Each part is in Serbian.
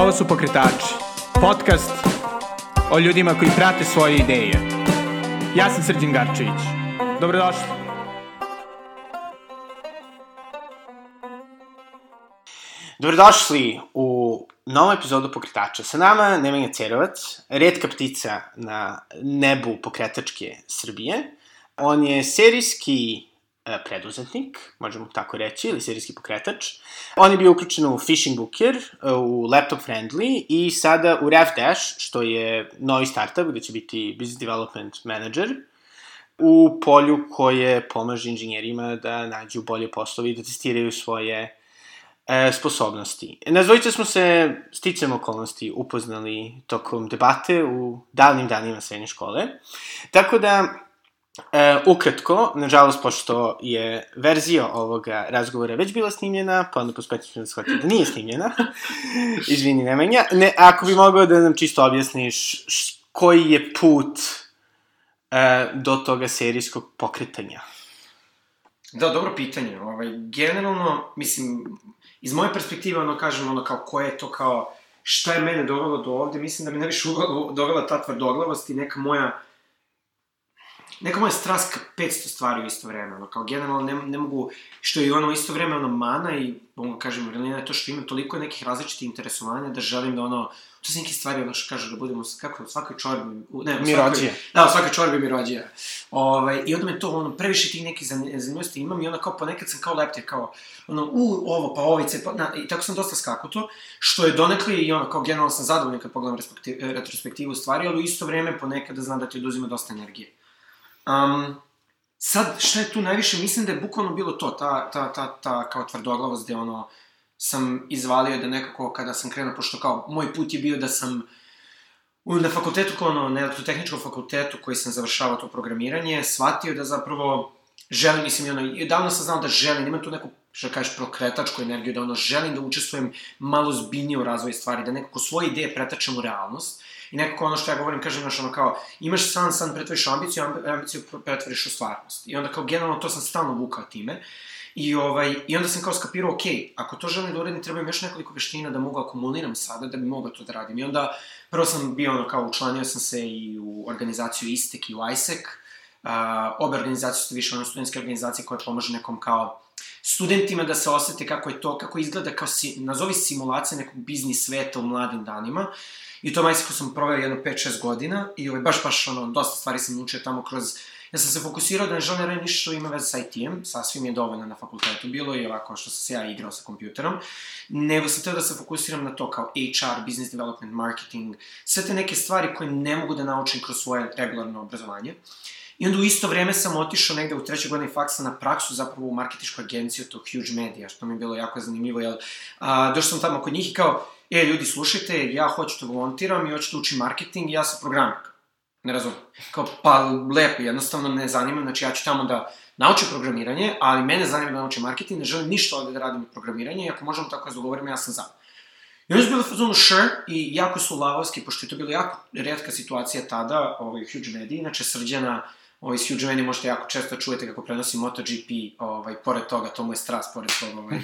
Ovo su Pokretači, podcast o ljudima koji prate svoje ideje. Ja sam Srđan Garčević. Dobrodošli. Dobrodošli u novu epizodu Pokretača. Sa nama Nemanja Cerovac, redka ptica na nebu pokretačke Srbije. On je serijski preduzetnik, možemo tako reći, ili serijski pokretač. On je bio uključen u Fishing Booker, e, u Laptop Friendly i sada u RevDash, što je novi startup gde će biti Business Development Manager u polju koje pomaže inženjerima da nađu bolje poslove i da testiraju svoje e, sposobnosti. Nas dvojica smo se sticam okolnosti upoznali tokom debate u davnim danima srednje škole. Tako da, e, ukratko, nažalost, pošto je verzija ovoga razgovora već bila snimljena, pa onda pospetno ćemo da da nije snimljena, izvini Nemanja, ne, ako bi mogao da nam čisto objasniš š, koji je put e, do toga serijskog pokretanja. Da, dobro pitanje. Ovaj, generalno, mislim, iz moje perspektive, ono, kažem, ono, kao, koje je to, kao, šta je mene dovelo do ovde, mislim da mi najviše dovela ta tvrdoglavost i neka moja, neka moja strast ka 500 stvari u isto vreme, ono, kao, generalno, ne, ne mogu, što je i ono isto vreme, ono, mana i, mogu kažem, vrelina je to što imam toliko nekih različitih interesovanja da želim da, ono, to su neke stvari, ono, što kaže, da budemo, kako, u svakoj čorbi, ne, u Mi svakoj-. Da, u svakoj čorbi mi rođe. Ovaj, I onda me to, ono, previše tih nekih zan- zanimljivosti imam i onda kao ponekad sam kao leptir, kao, ono, u, ovo, pa ovice, pa, na, i tako sam dosta skakuto, što je donekle i ono, kao generalno sam zadovoljan kad pogledam retrospektivu stvari, ali u isto vreme ponekad da znam da ti oduzima dosta energije. Um, sad, šta je tu najviše? Mislim da je bukvalno bilo to, ta, ta, ta, ta kao tvrdoglavost gde ono, sam izvalio da nekako kada sam krenuo, pošto kao, moj put je bio da sam na fakultetu, kao ono, na elektrotehničkom fakultetu koji sam završavao to programiranje, shvatio da zapravo želim, mislim, ono, davno sam znao da želim, imam tu neku, što kažeš, prokretačku energiju, da ono, želim da učestvujem malo zbiljnije u razvoju stvari, da nekako svoje ideje pretačem u realnost, i nekako ono što ja govorim, kažem, znaš, ono kao, imaš san, san pretvoriš ambiciju, amb- ambiciju pretvoriš u stvarnost. I onda kao, generalno, to sam stalno vukao time. I, ovaj, I onda sam kao skapirao, ok, ako to želim da uradim, treba mi još nekoliko veština da mogu akumuliram sada, da bi mogao to da radim. I onda, prvo sam bio ono kao, učlanio sam se i u organizaciju ISTEC i u ISEC. Uh, obe organizacije su više ono studentske organizacije koje pomažu nekom kao studentima da se osete kako je to, kako izgleda kao, si, nazovi simulacija nekog biznis sveta u mladim danima. I u tom ISEC-u sam proveo jedno 5-6 godina i ovaj, baš, baš, ono, dosta stvari sam naučio tamo kroz Ja sam se fokusirao da ne želim da radim ništa što ima veze sa IT-em, sasvim je dovoljno na fakultetu bilo i ovako što sam se ja igrao sa kompjuterom, nego sam teo da se fokusiram na to kao HR, business development, marketing, sve te neke stvari koje ne mogu da naučim kroz svoje regularno obrazovanje. I onda u isto vreme sam otišao negde u trećoj godini faksa na praksu zapravo u marketičku agenciju, to Huge Media, što mi je bilo jako zanimljivo, jer a, došao sam tamo kod njih i kao, e, ljudi, slušajte, ja hoću da volontiram i hoću da učim marketing ja sam programer. Ne razumem. Kao, pa lepo, jednostavno ne zanima, znači ja ću tamo da naučim programiranje, ali mene zanima da naučim marketing, ne želim ništa ovde da radim programiranje i ako možemo tako da dogovorimo, ja sam za. I oni su bili fazonu sure i jako su lavovski, pošto je to bila jako redka situacija tada, ovaj, Huge Media, inače srđana, ovaj, s Huge Media možete jako često čujete kako prenosi MotoGP, ovaj, pored toga, to mu je strast, pored toga, ovaj,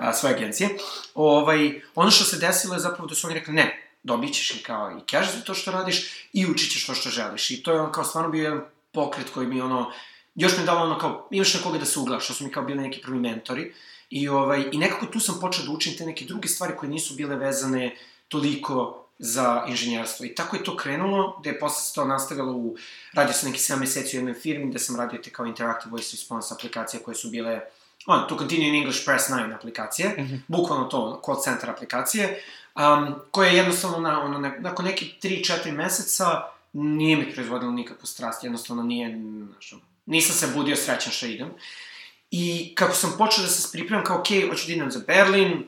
a, svoje agencije. Ovaj, ono što se desilo je zapravo da su oni rekli, ne, dobit ćeš i kao i cash za to što radiš i učit ćeš to što želiš. I to je on kao stvarno bio jedan pokret koji mi ono, još mi je dalo ono kao, imaš na koga da se uglaš, što su mi kao bili neki prvi mentori. I, ovaj, I nekako tu sam počeo da učim te neke druge stvari koje nisu bile vezane toliko za inženjerstvo. I tako je to krenulo, gde je posle se to nastavilo u, radio sam neki 7 meseci u jednoj firmi, gde sam radio te kao Interactive Voice Response aplikacije koje su bile on, to continue in English Press 9 aplikacije, mm -hmm. bukvalno to, call center aplikacije, um, koje je jednostavno, na, ono, ne, nakon neki 3-4 meseca, nije mi proizvodilo nikakvu strast, jednostavno nije, znaš, ono, nisam se budio srećan što idem. I kako sam počeo da se pripremam, kao, okej, okay, hoću da idem za Berlin,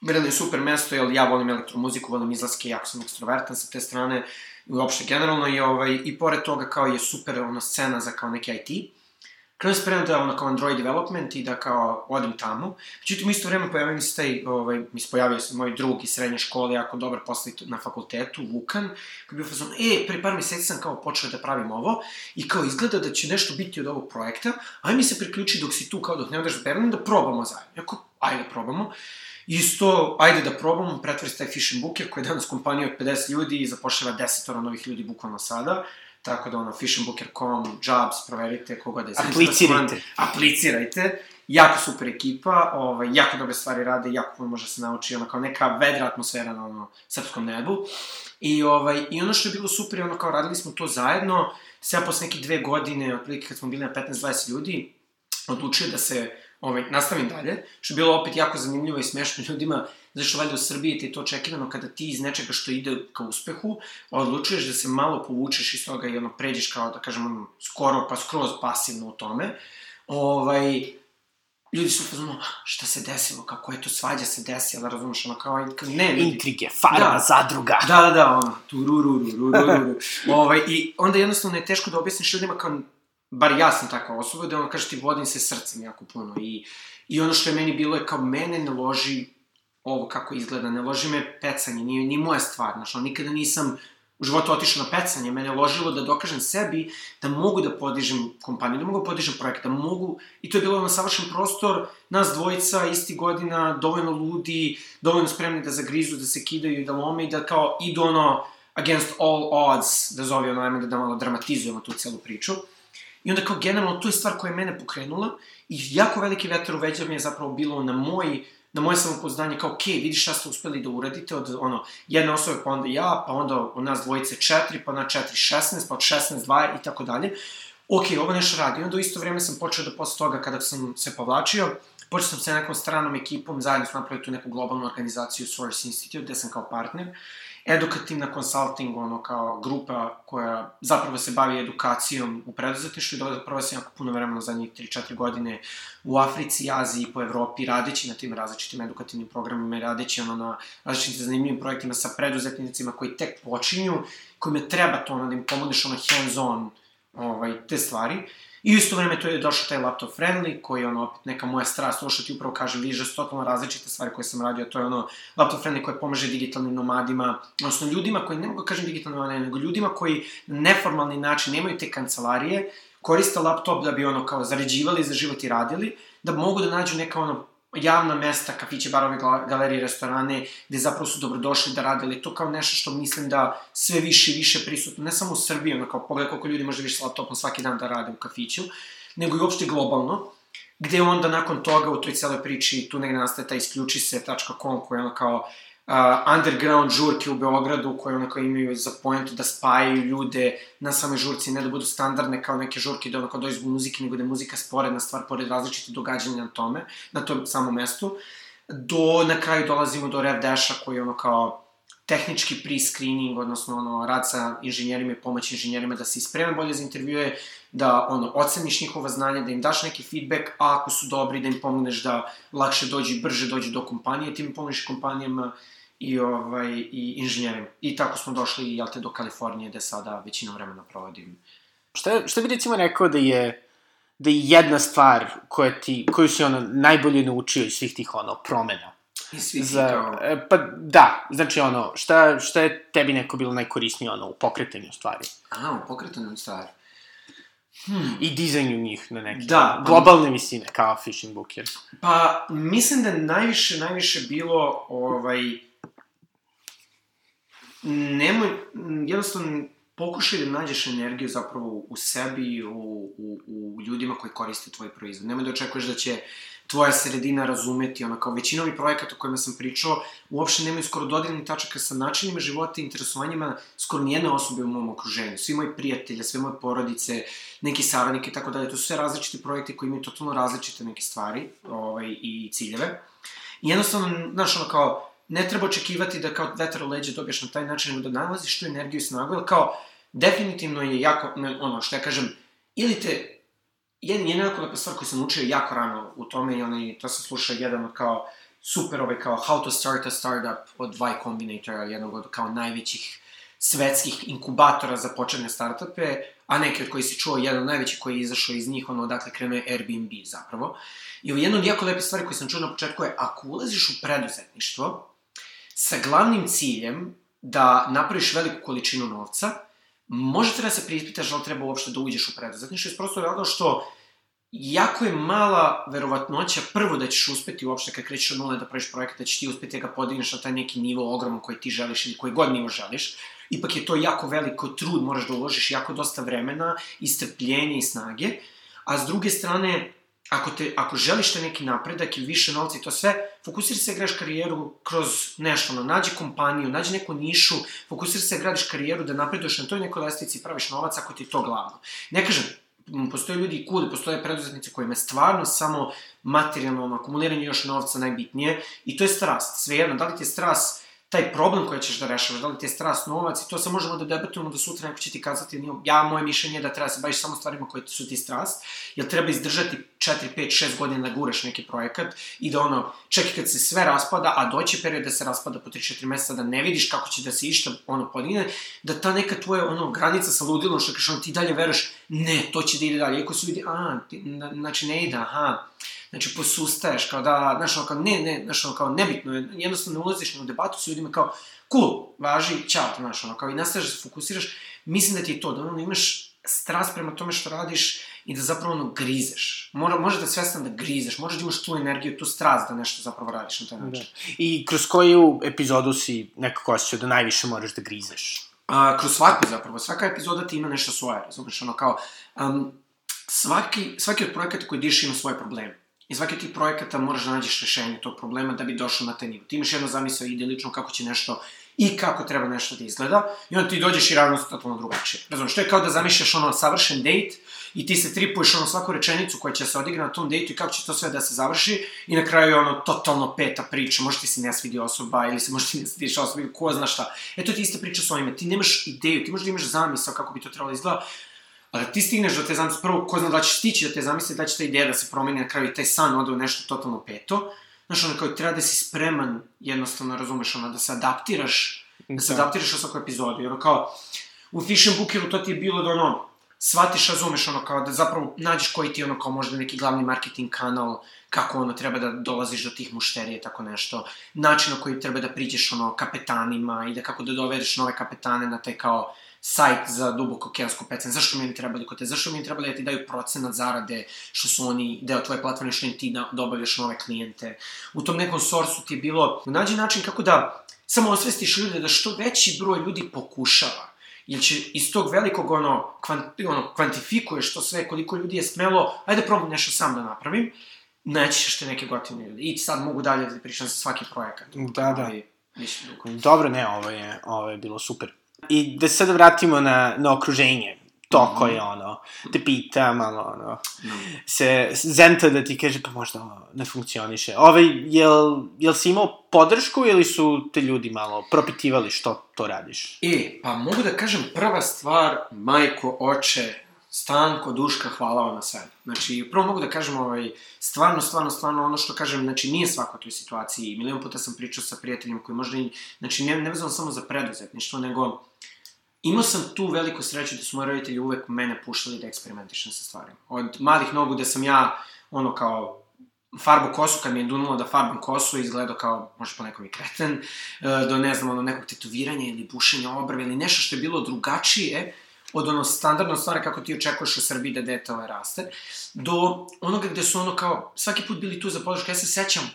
Berlin je super mesto, jer ja volim elektromuziku, volim izlaske, jako sam ekstrovertan sa te strane, i uopšte generalno, i, ovaj, i pored toga kao je super ona scena za kao neki IT. Krenuo sam spremno da kao Android development i da kao odem tamo. Međutim, isto vreme pojavio mi se taj, ovaj, mi se pojavio se moj drug iz srednje škole, jako dobar posle na fakultetu, Vukan, koji je bio fazon, e, pre par meseci sam kao počeo da pravim ovo i kao izgleda da će nešto biti od ovog projekta, aj mi se priključi dok si tu, kao dok ne odeš u Berlin, da probamo zajedno. Jako, ajde probamo. Isto, ajde da probamo, pretvori se taj Fish and Booker, koji je danas kompanija od 50 ljudi i zapošljava 10 novih ljudi bukvalno sada. Tako da ono, fishandbooker.com, jobs, proverite, koga da je Aplicirajte. Aplicirajte. Jako super ekipa, ovaj, jako dobre stvari rade, jako puno može da se nauči, ono kao neka vedra atmosfera na ono, srpskom nebu. I, ovaj, I ono što je bilo super, ono kao radili smo to zajedno, sve posle neke dve godine, otprilike kad smo bili na 15-20 ljudi, odlučio da se ovaj, nastavim dalje, što je bilo opet jako zanimljivo i smešno ljudima, zato što valjda u Srbiji ti to očekivano kada ti iz nečega što ide ka uspehu, odlučuješ da se malo povučeš iz toga i ono, pređeš kao, da kažem, ono, skoro pa skroz pasivno u tome. Ovaj, ljudi su fazonu, šta se desilo, kako je to svađa se desila, razumeš, ono kao, ne, ljudi. Intrige, farma, Da. zadruga. Da, da, da, ono, tu ru, ru, ru, ru, ru, ru. ovaj, I onda jednostavno je teško da objasniš ljudima kao, bar ja sam takva osoba, da ono kaže ti vodim se srcem jako puno i, i ono što je meni bilo je kao mene ne loži ovo kako izgleda, ne loži me pecanje, nije, nije moja stvar, znaš, ono, nikada nisam u životu otišao na pecanje, mene ložilo da dokažem sebi da mogu da podižem kompaniju, da mogu da podižem projekt, da mogu, i to je bilo na savršen prostor, nas dvojica, isti godina, dovoljno ludi, dovoljno spremni da zagrizu, da se kidaju i da lome i da kao idu ono against all odds, da zove ono, ajme da, da malo dramatizujemo tu celu priču. I onda kao generalno, to je stvar koja je mene pokrenula i jako veliki vetar u veđa mi je zapravo bilo na moj na moje samopoznanje kao, ok, vidiš šta ste uspeli da uradite od, ono, jedne osobe, pa onda ja, pa onda od nas dvojice četiri, pa na četiri šestnaest, pa od šestnaest dva i tako dalje. Ok, ovo nešto radi. I onda u isto vreme sam počeo da posle toga, kada sam se povlačio, počeo sam sa nekom stranom ekipom, zajedno smo napravili tu neku globalnu organizaciju Source Institute, gde sam kao partner edukativna consulting, ono, kao grupa koja zapravo se bavi edukacijom u preduzetništvu i da prvo sam jako puno vremena za njih 3-4 godine u Africi, Aziji i po Evropi, radeći na tim različitim edukativnim programima i radeći ono, na različitim zanimljivim projektima sa preduzetnicima koji tek počinju, kojima treba to ono, da im pomogneš ono hands-on ovaj, te stvari. I u isto vreme tu je došao taj laptop friendly, koji je ono, opet neka moja strast, ovo što ti upravo kažem, da su totalno različite stvari koje sam radio, to je ono, laptop friendly koji pomaže digitalnim nomadima, odnosno ljudima koji, ne mogu da kažem digitalnim nomadima, nego ljudima koji na neformalni način nemaju te kancelarije, koriste laptop da bi ono kao zaređivali za život i radili, da mogu da nađu neka ono javna mesta, kafiće, barove, galerije, restorane, gde zapravo su dobrodošli da rade, ali to kao nešto što mislim da sve više i više prisutno, ne samo u Srbiji, ono kao pogledaj koliko ljudi može više s laptopom svaki dan da rade u kafiću, nego i uopšte globalno, gde onda nakon toga u toj celoj priči tu negde nastaje ta isključi se.com koja je ono kao uh, underground žurke u Beogradu koje onako imaju za pojentu da spajaju ljude na same žurci, ne da budu standardne kao neke žurke da onako dođe zbog muzike, nego da je muzika sporedna stvar pored različite događanja na tome, na tom samom mestu. Do, na kraju dolazimo do Rev Dasha koji je ono kao tehnički pre-screening, odnosno ono, rad sa inženjerima i pomoć inženjerima da se ispreme bolje za intervjue, da ono, oceniš njihova znanja, da im daš neki feedback, a ako su dobri da im pomogneš da lakše dođu i brže dođu do kompanije, ti im pomogneš kompanijama i, ovaj, i inženjerima. I tako smo došli, jel te, do Kalifornije, gde sada većinu vremena provodim. Šta, šta bi recimo rekao da je da je jedna stvar koja ti, koju si ono najbolje naučio iz svih tih ono promena? I svi Za, kao... e, pa da, znači ono, šta, šta je tebi neko bilo najkorisnije ono u pokretanju stvari? A, u pokretanju stvar. I dizajnju njih na neki Da, pa- globalne visine, kao Fishing Booker. Pa, mislim da najviše, najviše bilo, ovaj, nemoj, m, jednostavno, pokušaj da nađeš energiju zapravo u sebi, u, u, u ljudima koji koriste tvoj proizvod. Nemoj da očekuješ da će tvoja sredina razumeti, ono, kao većina ovih projekata o kojima sam pričao, uopšte nemaju skoro dodirnih tačaka sa načinima života i interesovanjima skoro nijedne osobe u mom okruženju. Svi moji prijatelji, sve moje porodice, neki saradnike i tako dalje, to su sve različiti projekti koji imaju totalno različite neke stvari ovaj, i ciljeve. I jednostavno, znaš, ono kao, ne treba očekivati da kao vetar u leđe dobiješ na taj način, nego da nalaziš tu energiju i snagu, jer kao, definitivno je jako, ono, što ja kažem, ili te, jedan, jedna jako lepa stvar koju sam učio jako rano u tome i onaj, to sam slušao jedan od kao, super ovaj kao How to Start a Startup od Y Combinatora, jednog od kao najvećih svetskih inkubatora za početne startupe, a neki od koji si čuo, jedan od najvećih koji je izašao iz njih, ono, odakle krenuo je Airbnb zapravo. I ovo jedna od jako lepe stvari koje sam čuo na početku je, ako ulaziš u preduzetništvo, sa glavnim ciljem da napraviš veliku količinu novca, treba da se preispitaš da li treba uopšte da uđeš u preduzetništvo, iz prostog razloga što jako je mala verovatnoća prvo da ćeš uspeti uopšte kad krećeš od nule da praviš projekat, da ćeš ti uspeti da ga podigneš na taj neki nivo ogroman koji ti želiš ili koji god nivo želiš. Ipak je to jako veliko trud, moraš da uložiš jako dosta vremena i strpljenja i snage. A s druge strane, ako, te, ako želiš te neki napredak i više novca i to sve, fokusiraj se gradiš karijeru kroz nešto, ono, nađi kompaniju, nađi neku nišu, fokusiraj se gradiš karijeru, da napreduješ na toj nekoj lestici i praviš novac ako ti je to glavno. Ne kažem, postoje ljudi kuli, postoje preduzetnici kojima je stvarno samo materijalno akumuliranje još novca najbitnije i to je strast. Svejedno, da li ti je strast taj problem koji ćeš da rešavaš, da li ti je strast novac i to se možemo da debatujemo da sutra neko će ti kazati, ja, moje mišljenje je da treba da se baviš samo stvarima koje su ti strast, jer treba izdržati 4, 5, 6 godina da guraš neki projekat i da ono, čekaj kad se sve raspada, a doći period da se raspada po 3, 4 meseca, da ne vidiš kako će da se išta ono podigne, da ta neka tvoja ono, granica sa ludilom, što kažeš, ono, ti dalje veruješ, ne, to će da ide dalje, iako su vidi, a, ti, na, znači ne ide, aha, znači posustaješ, kao da, znaš, ono kao, ne, ne, znaš, ono kao, nebitno je, jednostavno ne ulaziš na debatu s ljudima kao, cool, važi, čao, znaš, ono kao, i nastaviš da se fokusiraš, mislim da ti je to, da ono, imaš strast prema tome što radiš i da zapravo ono grizeš. Mora, može da svestan da grizeš, možeš da imaš tu energiju, tu strast da nešto zapravo radiš na taj način. Da. I kroz koju epizodu si nekako osjećao da najviše moraš da grizeš? A, kroz svaku zapravo, svaka epizoda ti ima nešto svoje, razumiješ, ono kao, um, svaki, svaki od projekata koji diš ima svoje probleme. I svaki od tih projekata moraš da nađeš rešenje tog problema da bi došao na taj nivo. Ti imaš jedno zamisao idelično kako će nešto i kako treba nešto da izgleda i onda ti dođeš i ravno totalno drugačije. Razumeš, to je kao da zamišljaš ono savršen dejt i ti se tripuješ ono svaku rečenicu koja će se odigra na tom dejtu i kako će to sve da se završi i na kraju je ono totalno peta priča, možda ti se ne svidi osoba ili se možda ti ne svidiš osoba ili ko zna šta. Eto ti ista priča s ovime, ti nemaš ideju, ti možda imaš zamisao kako bi to trebalo da izgleda, A da ti stigneš do te zamisli, prvo, ko zna da ćeš stići do te zamisli, da će ta ideja da se promeni na kraju i taj san ode u nešto totalno peto. Znaš, ono kao treba da si spreman, jednostavno, razumeš, ono, da se adaptiraš, da se da. adaptiraš u svaku epizodu. Ono kao, u Fish and Bookeru to ti je bilo da ono, shvatiš, razumeš, ono, kao da zapravo nađeš koji ti ono, kao možda neki glavni marketing kanal, kako ono treba da dolaziš do tih mušterije, tako nešto, način na koji treba da priđeš ono kapetanima i da kako da dovedeš nove kapetane na taj kao sajt za duboko okeansku pecen, zašto mi oni trebali kod te, zašto mi oni trebali da ti daju procenat zarade, što su oni deo tvoje platforme, što im ti da, dobavljaš nove klijente. U tom nekom sorsu ti je bilo, nađi način kako da samo osvestiš ljude da što veći broj ljudi pokušava. Jer će iz tog velikog ono, kvant, ono kvantifikuješ to sve, koliko ljudi je smelo, ajde probam nešto sam da napravim, naći ćeš te neke gotivne ljudi. I sad mogu dalje da pričam za svaki projekat. Da, da. Ali, Dobro, ne, ovo je, ovo je bilo super. I da se sada vratimo na, na okruženje to -hmm. koje ono, te pita malo ono, se zenta da ti kaže pa možda ne funkcioniše. Ove, jel, jel si imao podršku ili su te ljudi malo propitivali što to radiš? E, pa mogu da kažem prva stvar, majko, oče, Stanko, Duška, hvala vam na sve. Znači, prvo mogu da kažem, ovaj, stvarno, stvarno, stvarno, ono što kažem, znači, nije svako u toj situaciji. Milion puta sam pričao sa prijateljima koji možda, i, znači, ne, ne vezano samo za preduzetništvo, nego imao sam tu veliku sreću da su moji roditelji uvek mene puštali da eksperimentišem sa stvarima. Od malih nogu da sam ja, ono, kao, farbu kosu, kad mi je dunulo da farbam kosu, izgledao kao, možda po nekom kreten, e, do, ne znam, ono, nekog tetoviranja ili bušenja obrve ili nešto što je bilo drugačije, od ono standardno stvari kako ti očekuješ u Srbiji da dete ovaj raste, do onoga gde su ono kao, svaki put bili tu za podršku. Ja se sećam,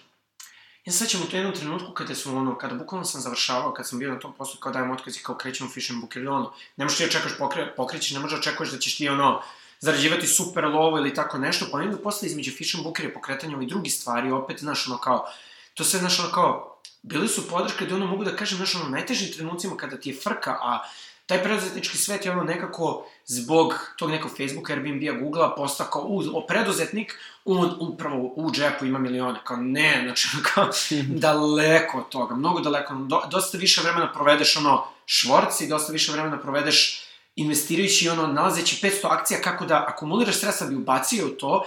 ja se sećam u to jednom trenutku kada su ono, kada bukvalno sam završavao, kad sam bio na tom poslu, kao dajem otkaz i kao krećemo fish and book, ili ono, ne možeš ti očekuješ pokre, pokrećeš, ne možeš da očekuješ da ćeš ti ono, zarađivati super lovo ili tako nešto, pa onda posle između fish and bookera i pokretanja ovih drugih stvari, opet, znaš, ono kao, to sve, znaš, ono kao, bili su podrške da ono mogu da kažem, znaš, ono, najtežim trenucima kada ti je frka, a taj preduzetnički svet je ono nekako zbog tog nekog Facebooka, Airbnb-a, Google-a postao kao u, preduzetnik, on upravo u džepu ima milione. Kao ne, znači kao daleko od toga, mnogo daleko. Do, dosta više vremena provedeš ono švorci, dosta više vremena provedeš investirajući ono, nalazeći 500 akcija kako da akumuliraš sredstva bi ubacio u to,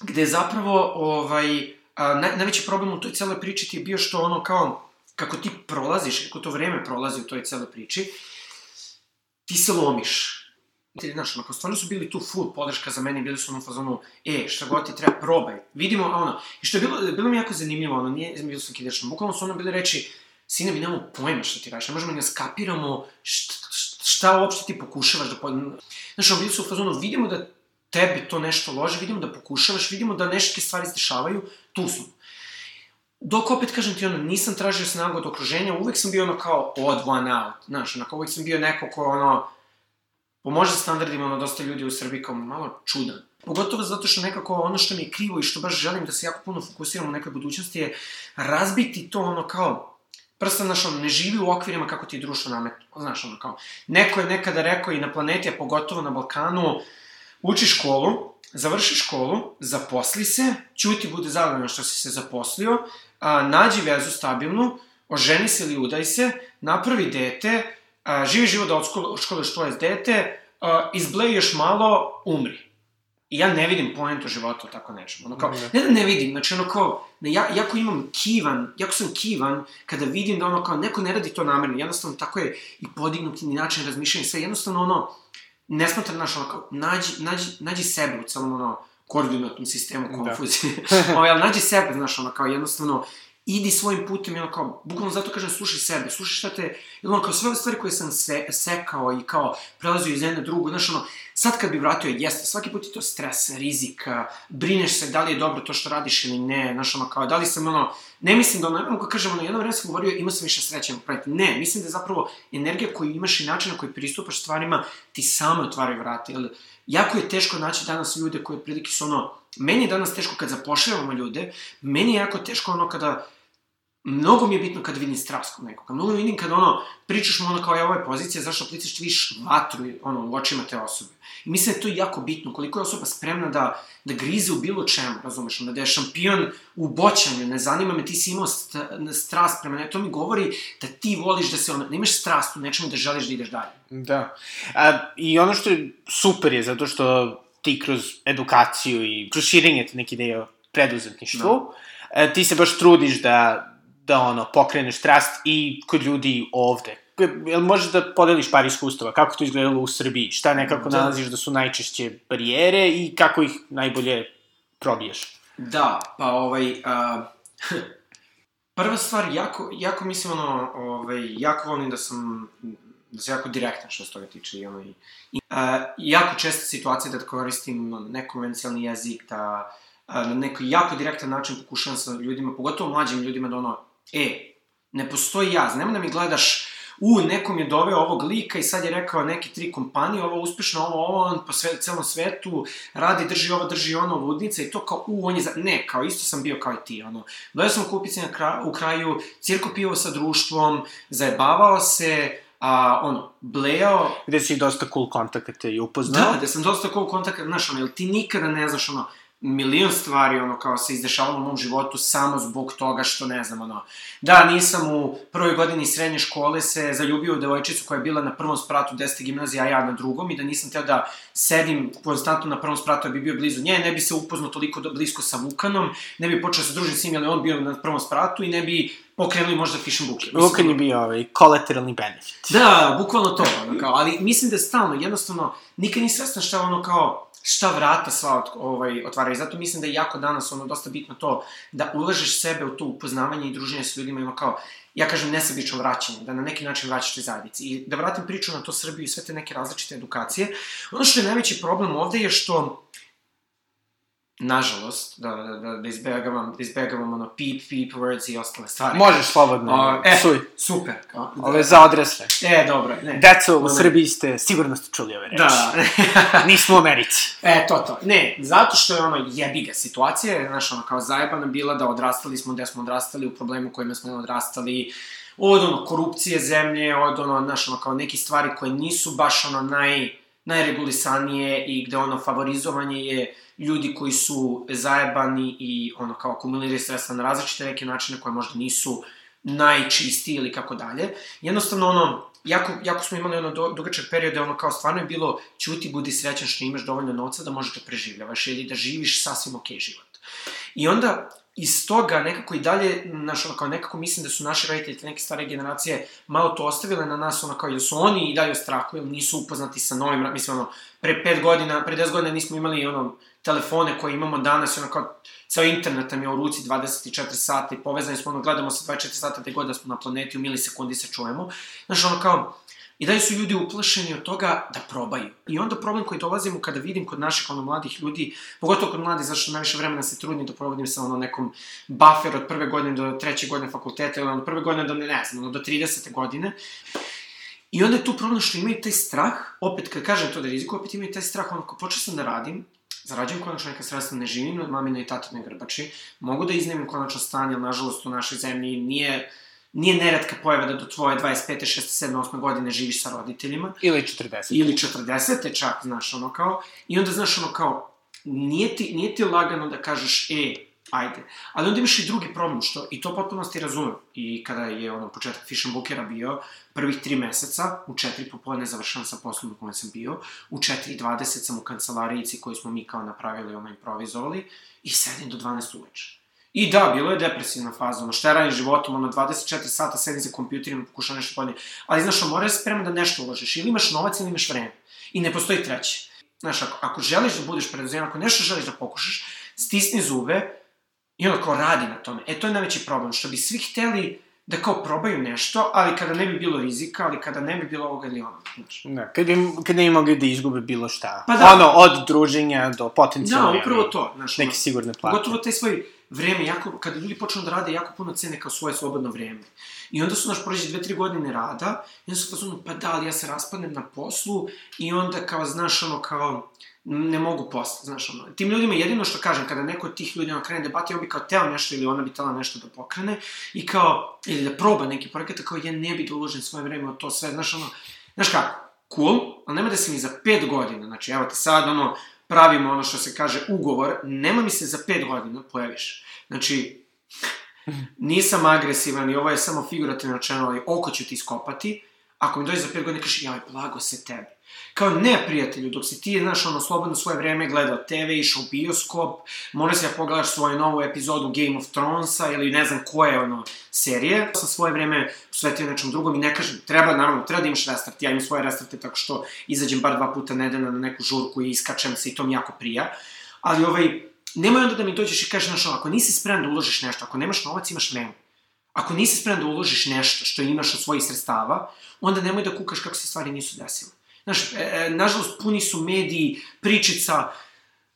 gde zapravo ovaj, a, naj, najveći problem u toj celoj priči ti je bio što ono kao kako ti prolaziš, kako to vreme prolazi u toj celoj priči, ti se lomiš. Znaš, onako, stvarno su bili tu full podrška za mene, bili su ono fazonu, e, šta god ti treba, probaj. Vidimo, ono, i što je bilo, bilo mi jako zanimljivo, ono, nije bilo sam kidešno, bukvalno su ono bili reči, sine, mi nemamo pojma šta ti radiš, ne možemo ni da skapiramo šta, šta uopšte ti pokušavaš da pojma. Znaš, ono, bili su u fazonu, vidimo da tebi to nešto lože, vidimo da pokušavaš, vidimo da neke stvari se dešavaju, tu smo. Dok opet kažem ti ono, nisam tražio snagu od okruženja, uvek sam bio ono kao odd one out, znaš, onako uvek sam bio neko ko ono, po možda standardima ono dosta ljudi u Srbiji kao malo čudan. Pogotovo zato što nekako ono što mi je krivo i što baš želim da se jako puno fokusiram u nekoj budućnosti je razbiti to ono kao prsta, znaš, ono, ne živi u okvirima kako ti je društvo nametno. Znaš, ono, kao, neko je nekada rekao i na planeti, a pogotovo na Balkanu, uči školu, završi školu, zaposli se, ćuti bude zadovoljno što si se zaposlio, a, nađi vezu stabilnu, oženi se ili udaj se, napravi dete, a, živi život da odškoluješ tvoje dete, a, izbleji još malo, umri. I ja ne vidim poentu života tako nečemu. Ono kao, ne da ne vidim, znači ono kao, ne, ja, jako imam kivan, jako sam kivan kada vidim da ono kao, neko ne radi to namerno, jednostavno tako je i podignuti ni način razmišljanja, sve jednostavno ono, ne smatram, znaš, ono kao, nađi, nađi, nađi sebe u celom ono, koordinatnom sistemu da. konfuzije. Da. ali nađi sebe, znaš, ono kao, jednostavno, idi svojim putem ono kao, bukvalno zato kažem slušaj sebe, slušaj šta te, ili ono kao sve ove stvari koje sam se, sekao i kao prelazio iz jedne drugu, znaš ono, sad kad bi vratio, jeste, svaki put je to stres, rizika, brineš se da li je dobro to što radiš ili ne, znaš ono kao, da li sam ono, ne mislim da ono, ono kažem, ono, jedno vreme sam govorio, imao sam više sreće praviti, ne, mislim da je zapravo energija koju imaš i način na koji pristupaš stvarima, ti samo otvaraju vrata, ili, jako je teško naći danas ljude koji prilike su ono, meni je danas teško kad zapošljavamo ljude, meni je jako teško ono kada mnogo mi je bitno kad vidim strast kod nekoga. Mnogo mi vidim kad ono, pričaš mu ono kao je ovo je pozicija, zašto plicaš viš vatru ono, u očima te osobe. I mislim da je to jako bitno, koliko je osoba spremna da, da grize u bilo čemu, razumeš, da je šampion u boćanju, ne zanima me, ti si imao st strast prema ne, to mi govori da ti voliš da se ono, da imaš strast u nečemu da želiš da ideš dalje. Da. A, I ono što je super je zato što ti kroz edukaciju i kroz širenje te neke ideje o preduzetništvu, da. E, ti se baš trudiš da, da ono, pokreneš strast i kod ljudi ovde. Jel možeš da podeliš par iskustava? Kako to izgledalo u Srbiji? Šta nekako da. nalaziš da su najčešće barijere i kako ih najbolje probijaš? Da, pa ovaj... A, prva stvar, jako, jako mislim, ono, ovaj, jako volim da sam da se jako direktan što se toga tiče i, ono, i, i a, jako česta situacija da koristim nekonvencijalni jezik, da na neki jako direktan način pokušavam sa ljudima, pogotovo mlađim ljudima, da ono, e, ne postoji jaz, nema da mi gledaš, u, nekom je doveo ovog lika i sad je rekao neki tri kompanije, ovo uspešno, ovo, ovo, on po sve, celom svetu radi, drži ovo, drži ono, ludnica i to kao, u, on je za... Ne, kao isto sam bio kao i ti, ono. Dojao sam kupici na kraju, u kraju, cirko pivo sa društvom, zajebavao se, a, ono, blejao... Gde si dosta cool kontakata i upoznao. Da, gde sam dosta cool kontakata, znaš, ono, ti nikada ne znaš, ono, milion stvari, ono, kao se izdešavalo u mom životu samo zbog toga što, ne znam, ono, da, nisam u prvoj godini srednje škole se zaljubio u devojčicu koja je bila na prvom spratu 10. gimnazije, a ja na drugom, i da nisam teo da sedim konstantno na prvom spratu, da bi bio blizu nje, ne bi se upoznao toliko blisko sa Vukanom, ne bi počeo da se družiti s njim, ali on bio na prvom spratu i ne bi pokrenuli možda fishing buke. Vukan je bio ovaj, collateralni benefit. Da, bukvalno to, ono, kao, ali mislim da je stalno, jednostavno, nikad nisi svestan šta ono kao, šta vrata sva ot, ovaj, otvaraju. Zato mislim da je jako danas ono dosta bitno to da ulažeš sebe u to upoznavanje i druženje sa ljudima, ima kao, ja kažem, nesebično vraćanje, da na neki način vraćaš te zajednici. I da vratim priču na to Srbiju i sve te neke različite edukacije. Ono što je najveći problem ovde je što nažalost, da, da, da, da izbegavam, da izbegavam ono peep, peep words i ostale stvari. Možeš slobodno, o, e, suj. super. Kao, da, Ove za odrasle. E, dobro, ne. Deco, u Srbiji ste, sigurno ste čuli ove reči. Da. Nismo u Americi. E, to, to. Ne, zato što je ono jebiga situacija, znaš, ono kao zajebana bila da odrastali smo gde smo odrastali, u problemu kojima smo odrastali, od ono korupcije zemlje, od ono, znaš, ono kao neki stvari koje nisu baš ono naj, najregulisanije i gde ono favorizovanje je ljudi koji su zajebani i ono kao akumuliraju sredstva na različite neke načine koje možda nisu najčistiji ili kako dalje. Jednostavno ono, jako, jako smo imali ono dugačak period ono kao stvarno je bilo ćuti, budi srećan što imaš dovoljno novca da možeš da preživljavaš ili da živiš sasvim okej okay život. I onda iz toga nekako i dalje, znaš, ono, kao nekako mislim da su naši roditelji, neke stare generacije, malo to ostavile na nas, ono, kao, jer su oni i dalje u strahu, nisu upoznati sa novim, mislim, ono, pre pet godina, pre 10 godina nismo imali, ono, telefone koje imamo danas, ono, kao, ceo internet nam je u ruci 24 sata i povezani smo, ono, gledamo se 24 sata gde god da smo na planeti, u milisekundi se čujemo. Znaš, ono, kao, I dalje su ljudi uplašeni od toga da probaju. I onda problem koji dolazimo kada vidim kod naših ono mladih ljudi, pogotovo kod mladih, zašto najviše vremena se trudim da provodim sa ono nekom buffer od prve godine do treće godine fakulteta ili od prve godine do ne, ne znam, ono, do 30. godine. I onda je tu problem što imaju taj strah, opet kad kažem to da je riziku, opet imaju taj strah, ono, počeo sam da radim, zarađujem konačno neka sredstva, ne živim od mamine i tatine grbači, mogu da iznemim konačno stanje, ali nažalost u našoj zemlji nije, nije neredka pojava da do tvoje 25. 6. 7. 8. godine živiš sa roditeljima. Ili 40. Ili 40. čak, znaš, ono kao. I onda, znaš, ono kao, nije ti, nije ti lagano da kažeš, e, ajde. Ali onda imaš i drugi problem, što, i to potpuno ti razumem. I kada je ono početak Fish and Bookera bio, prvih tri meseca, u četiri popodne završavam sa poslom u kojem sam bio, u 4.20 sam u kancelarijici koju smo mi kao napravili, ono improvizovali, i sedim do 12 uveče. I da, bilo je depresivna faza, ono, šta je radim životom, ono, 24 sata sedim za kompjuterima, pokušam nešto podnije. Ali, znaš, mora se spreman da nešto uložiš, ili imaš novac ili imaš vreme. I ne postoji treće. Znaš, ako, ako želiš da budeš preduzetan, ako nešto želiš da pokušaš, stisni zube i ono kao radi na tome. E, to je najveći problem, što bi svi hteli da kao probaju nešto, ali kada ne bi bilo rizika, ali kada ne bi bilo ovoga ili ono, znaš. Da, kad, bi, kad ne bi mogli da izgube bilo šta. Pa da. Ono, od druženja do potencijalno... Da, upravo to, znaš. Neke ono, sigurne plate. Pogotovo taj svoj vreme, jako, kada ljudi počnu da rade, jako puno cene kao svoje slobodno vreme. I onda su, naš, prođe dve, tri godine rada, i onda su fazonu, pa da, ali ja se raspadnem na poslu, i onda kao, znaš, ono, kao, ne mogu posle, znaš, ono. Tim ljudima jedino što kažem, kada neko od tih ljudi ono krene debati, on bi kao teo nešto ili ona bi tela nešto da pokrene i kao, ili da proba neki projekat, kao ja ne bi da uložim svoje vreme od to sve, znaš, ono, znaš kako, cool, ali nema da se mi za pet godina, znači, evo te sad, ono, pravimo ono što se kaže ugovor, nema mi se za pet godina pojaviš. Znači, nisam agresivan i ovo je samo figurativno rečeno, ali oko ću ti iskopati, ako mi dođe za pet godina, kažeš, jaj, blago se tebi. Kao ne, prijatelju, dok si ti, znaš, ono, slobodno svoje vreme gledao TV, išao u bioskop, možda si ja pogledaš svoju novu epizodu Game of Thronesa ili ne znam koje, ono, serije. Sam svoje vreme posvetio nečem drugom i ne kažem, treba, naravno, treba da imaš restart. Ja imam svoje restarte tako što izađem bar dva puta nedeljno na neku žurku i iskačem se i to mi jako prija. Ali, ovaj, nemoj onda da mi dođeš i kažeš, znaš, ako nisi spreman da uložiš nešto, ako nemaš novac, imaš vreme. Ako nisi spreman da uložiš nešto što imaš od svojih sredstava, onda nemoj da kukaš kako se stvari nisu desile. Znaš, e, e, nažalost, puni su mediji pričica,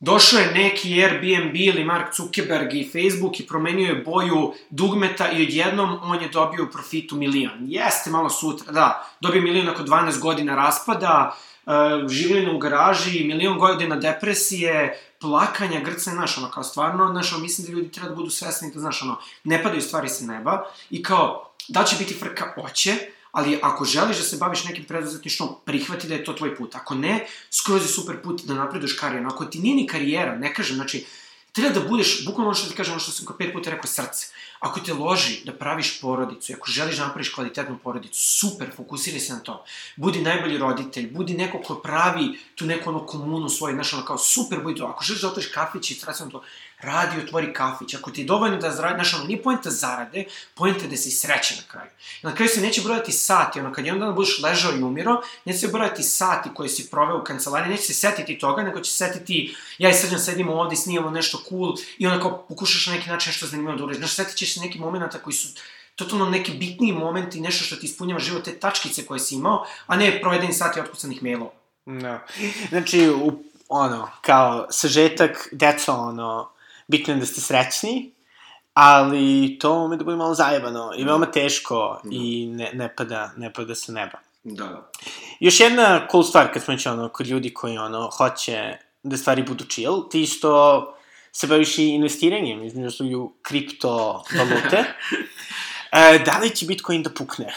došao je neki Airbnb ili Mark Zuckerberg i Facebook i promenio je boju dugmeta i odjednom on je dobio profitu milion. Jeste malo sutra, da, dobio milion nakon 12 godina raspada, e, življenja u garaži, milion godina depresije, plakanja, grcne, znaš, ono, kao stvarno, znaš, ono, mislim da ljudi treba da budu svesni da, znaš, ono, ne padaju stvari sa neba i kao, da će biti frka, oće, ali ako želiš da se baviš nekim preduzetništvom, prihvati da je to tvoj put. Ako ne, skroz je super put da napreduješ karijerno. Ako ti nije ni karijera, ne kažem, znači, treba da budeš, bukvalno ono što ti kažem, ono što sam kao pet puta rekao, srce. Ako te loži da praviš porodicu, ako želiš da napraviš kvalitetnu porodicu, super, fokusiraj se na to. Budi najbolji roditelj, budi neko ko pravi tu neku ono komunu svoju, znaš, ono kao super, budi to. Ako želiš da otvoriš kafić i srećno to, radi, otvori kafić. Ako ti je dovoljno da zaradi, znaš, ono, nije pojenta zarade, pojenta je da si srećan na kraju. I na kraju se neće brojati sati, ono, kad jedan dan budeš ležao i umiro, neće se brojati sati koje si proveo u kancelariji, neće se setiti toga, nego će se setiti, ja i Srđan sedimo ovde i snimamo nešto cool i onda kao pokušaš na neki način nešto zanimljivo da uradiš. Znaš, setit ćeš se neki momenta koji su totalno neki bitniji momenti, nešto što ti ispunjava život, te tačkice koje si imao, a ne provedeni sati otkucanih mailova. Da. Znači, u, ono, kao sažetak, deco, ono, bitno je da ste srećni, ali to ume da bude malo zajebano i veoma teško Da. i ne, ne pada, ne pada sa neba. Da, da. Još jedna cool stvar kad smo već ono, kod ljudi koji ono, hoće da stvari budu chill, ti isto se baviš i investiranjem, između ostalog kriptovalute. e, da li će Bitcoin da pukne?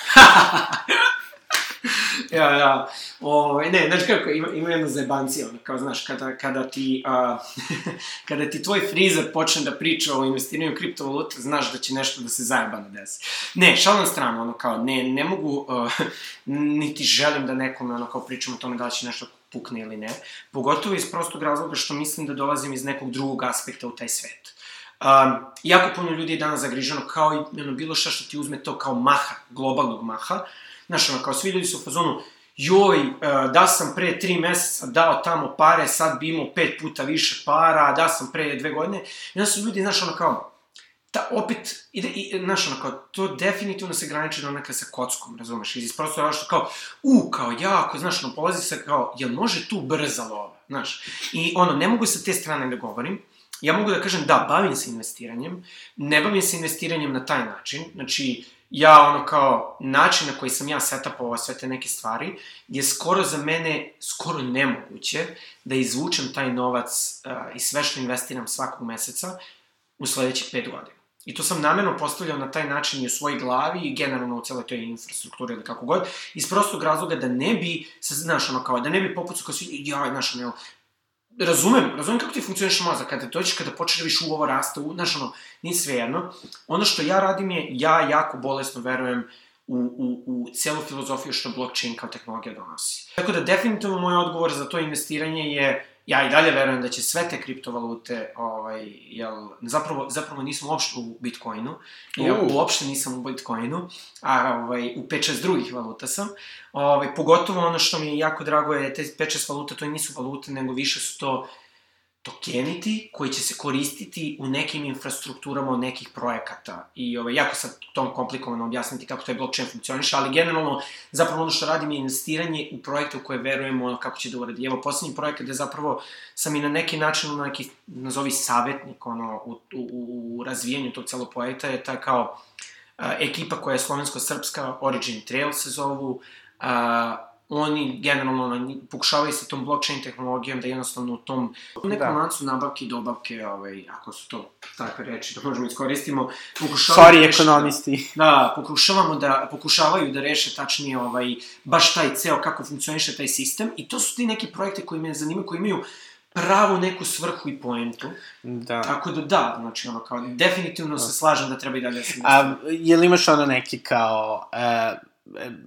Ja, ja. Ove, ne, znaš kako, ima, ima jedna zajebancija, ono, kao, znaš, kada, kada ti, a, kada ti tvoj frizer počne da priča o investiranju kriptovalute, znaš da će nešto da se zajebano desi. Ne, šal na stranu, ono, kao, ne, ne mogu, uh, niti želim da nekome, ono, kao, pričam o tome da će nešto pukne ili ne, pogotovo iz prostog razloga što mislim da dolazim iz nekog drugog aspekta u taj svet. Um, jako puno ljudi je danas zagriženo kao i ono, bilo šta što ti uzme to kao maha, globalnog maha. Znaš, ono, kao svi ljudi su u fazonu, joj, uh, da sam pre tri meseca dao tamo pare, sad bi imao pet puta više para, da sam pre dve godine. I onda su ljudi, znaš, ono kao, ta, opet, ide, i, znaš, ono, kao, to definitivno se graniči donekle sa kockom, razumeš, iz prosto razloga kao, u, kao, jako, znaš, ono, polazi se kao, jel može tu brza lova, znaš, i ono, ne mogu sa te strane da govorim, ja mogu da kažem, da, bavim se investiranjem, ne bavim se investiranjem na taj način, znači, ja ono kao, način na koji sam ja setapovao sve te neke stvari, je skoro za mene, skoro nemoguće da izvučem taj novac uh, i sve što investiram svakog meseca u sledećih pet godina. I to sam namerno postavljao na taj način i u svojoj glavi i generalno u celoj toj infrastrukturi ili kako god, iz prostog razloga da ne bi, znaš, ono kao, da ne bi popucao kao svi, ja, znaš, ono, razumem, razumem kako ti funkcioniš mozak, kada dođeš, kada počneš da u ovo rasta, znaš, ono, nije sve jedno. Ono što ja radim je, ja jako bolesno verujem u, u, u celu filozofiju što blockchain kao tehnologija donosi. Tako da, definitivno moj odgovor za to investiranje je ja i dalje verujem da će sve te kriptovalute, ovaj, jel, zapravo, zapravo nisam uopšte u Bitcoinu, ja uh. uopšte nisam u Bitcoinu, a ovaj, u 5-6 drugih valuta sam, ovaj, pogotovo ono što mi je jako drago je, te 5-6 valuta, to nisu valute, nego više su to tokeniti koji će se koristiti u nekim infrastrukturama od nekih projekata. I ovaj, jako sad tom komplikovano objasniti kako taj blockchain funkcioniše, ali generalno zapravo ono što radim je investiranje u projekte u koje verujemo ono kako će da uradi. Evo, poslednji projekat je zapravo sam i na neki način, ono neki, nazovi savjetnik, ono, u, u, u razvijanju tog celog projekta je ta kao a, ekipa koja je slovensko-srpska, Origin Trail se zovu, a, oni generalno ono, pokušavaju sa tom blockchain tehnologijom da jednostavno u tom nekom da. lancu nabavke i dobavke, ovaj, ako su to takve reči da možemo iskoristimo, pokušavaju Sorry, da ekonomisti. Da, da, pokušavamo da, pokušavaju da reše tačnije ovaj, baš taj ceo kako funkcioniše taj sistem i to su ti neki projekte koji me zanimaju, koji imaju pravu neku svrhu i poentu. Da. Tako da da, znači ono kao, definitivno da. se slažem da treba i dalje da se... A, je li imaš ono neki kao, uh,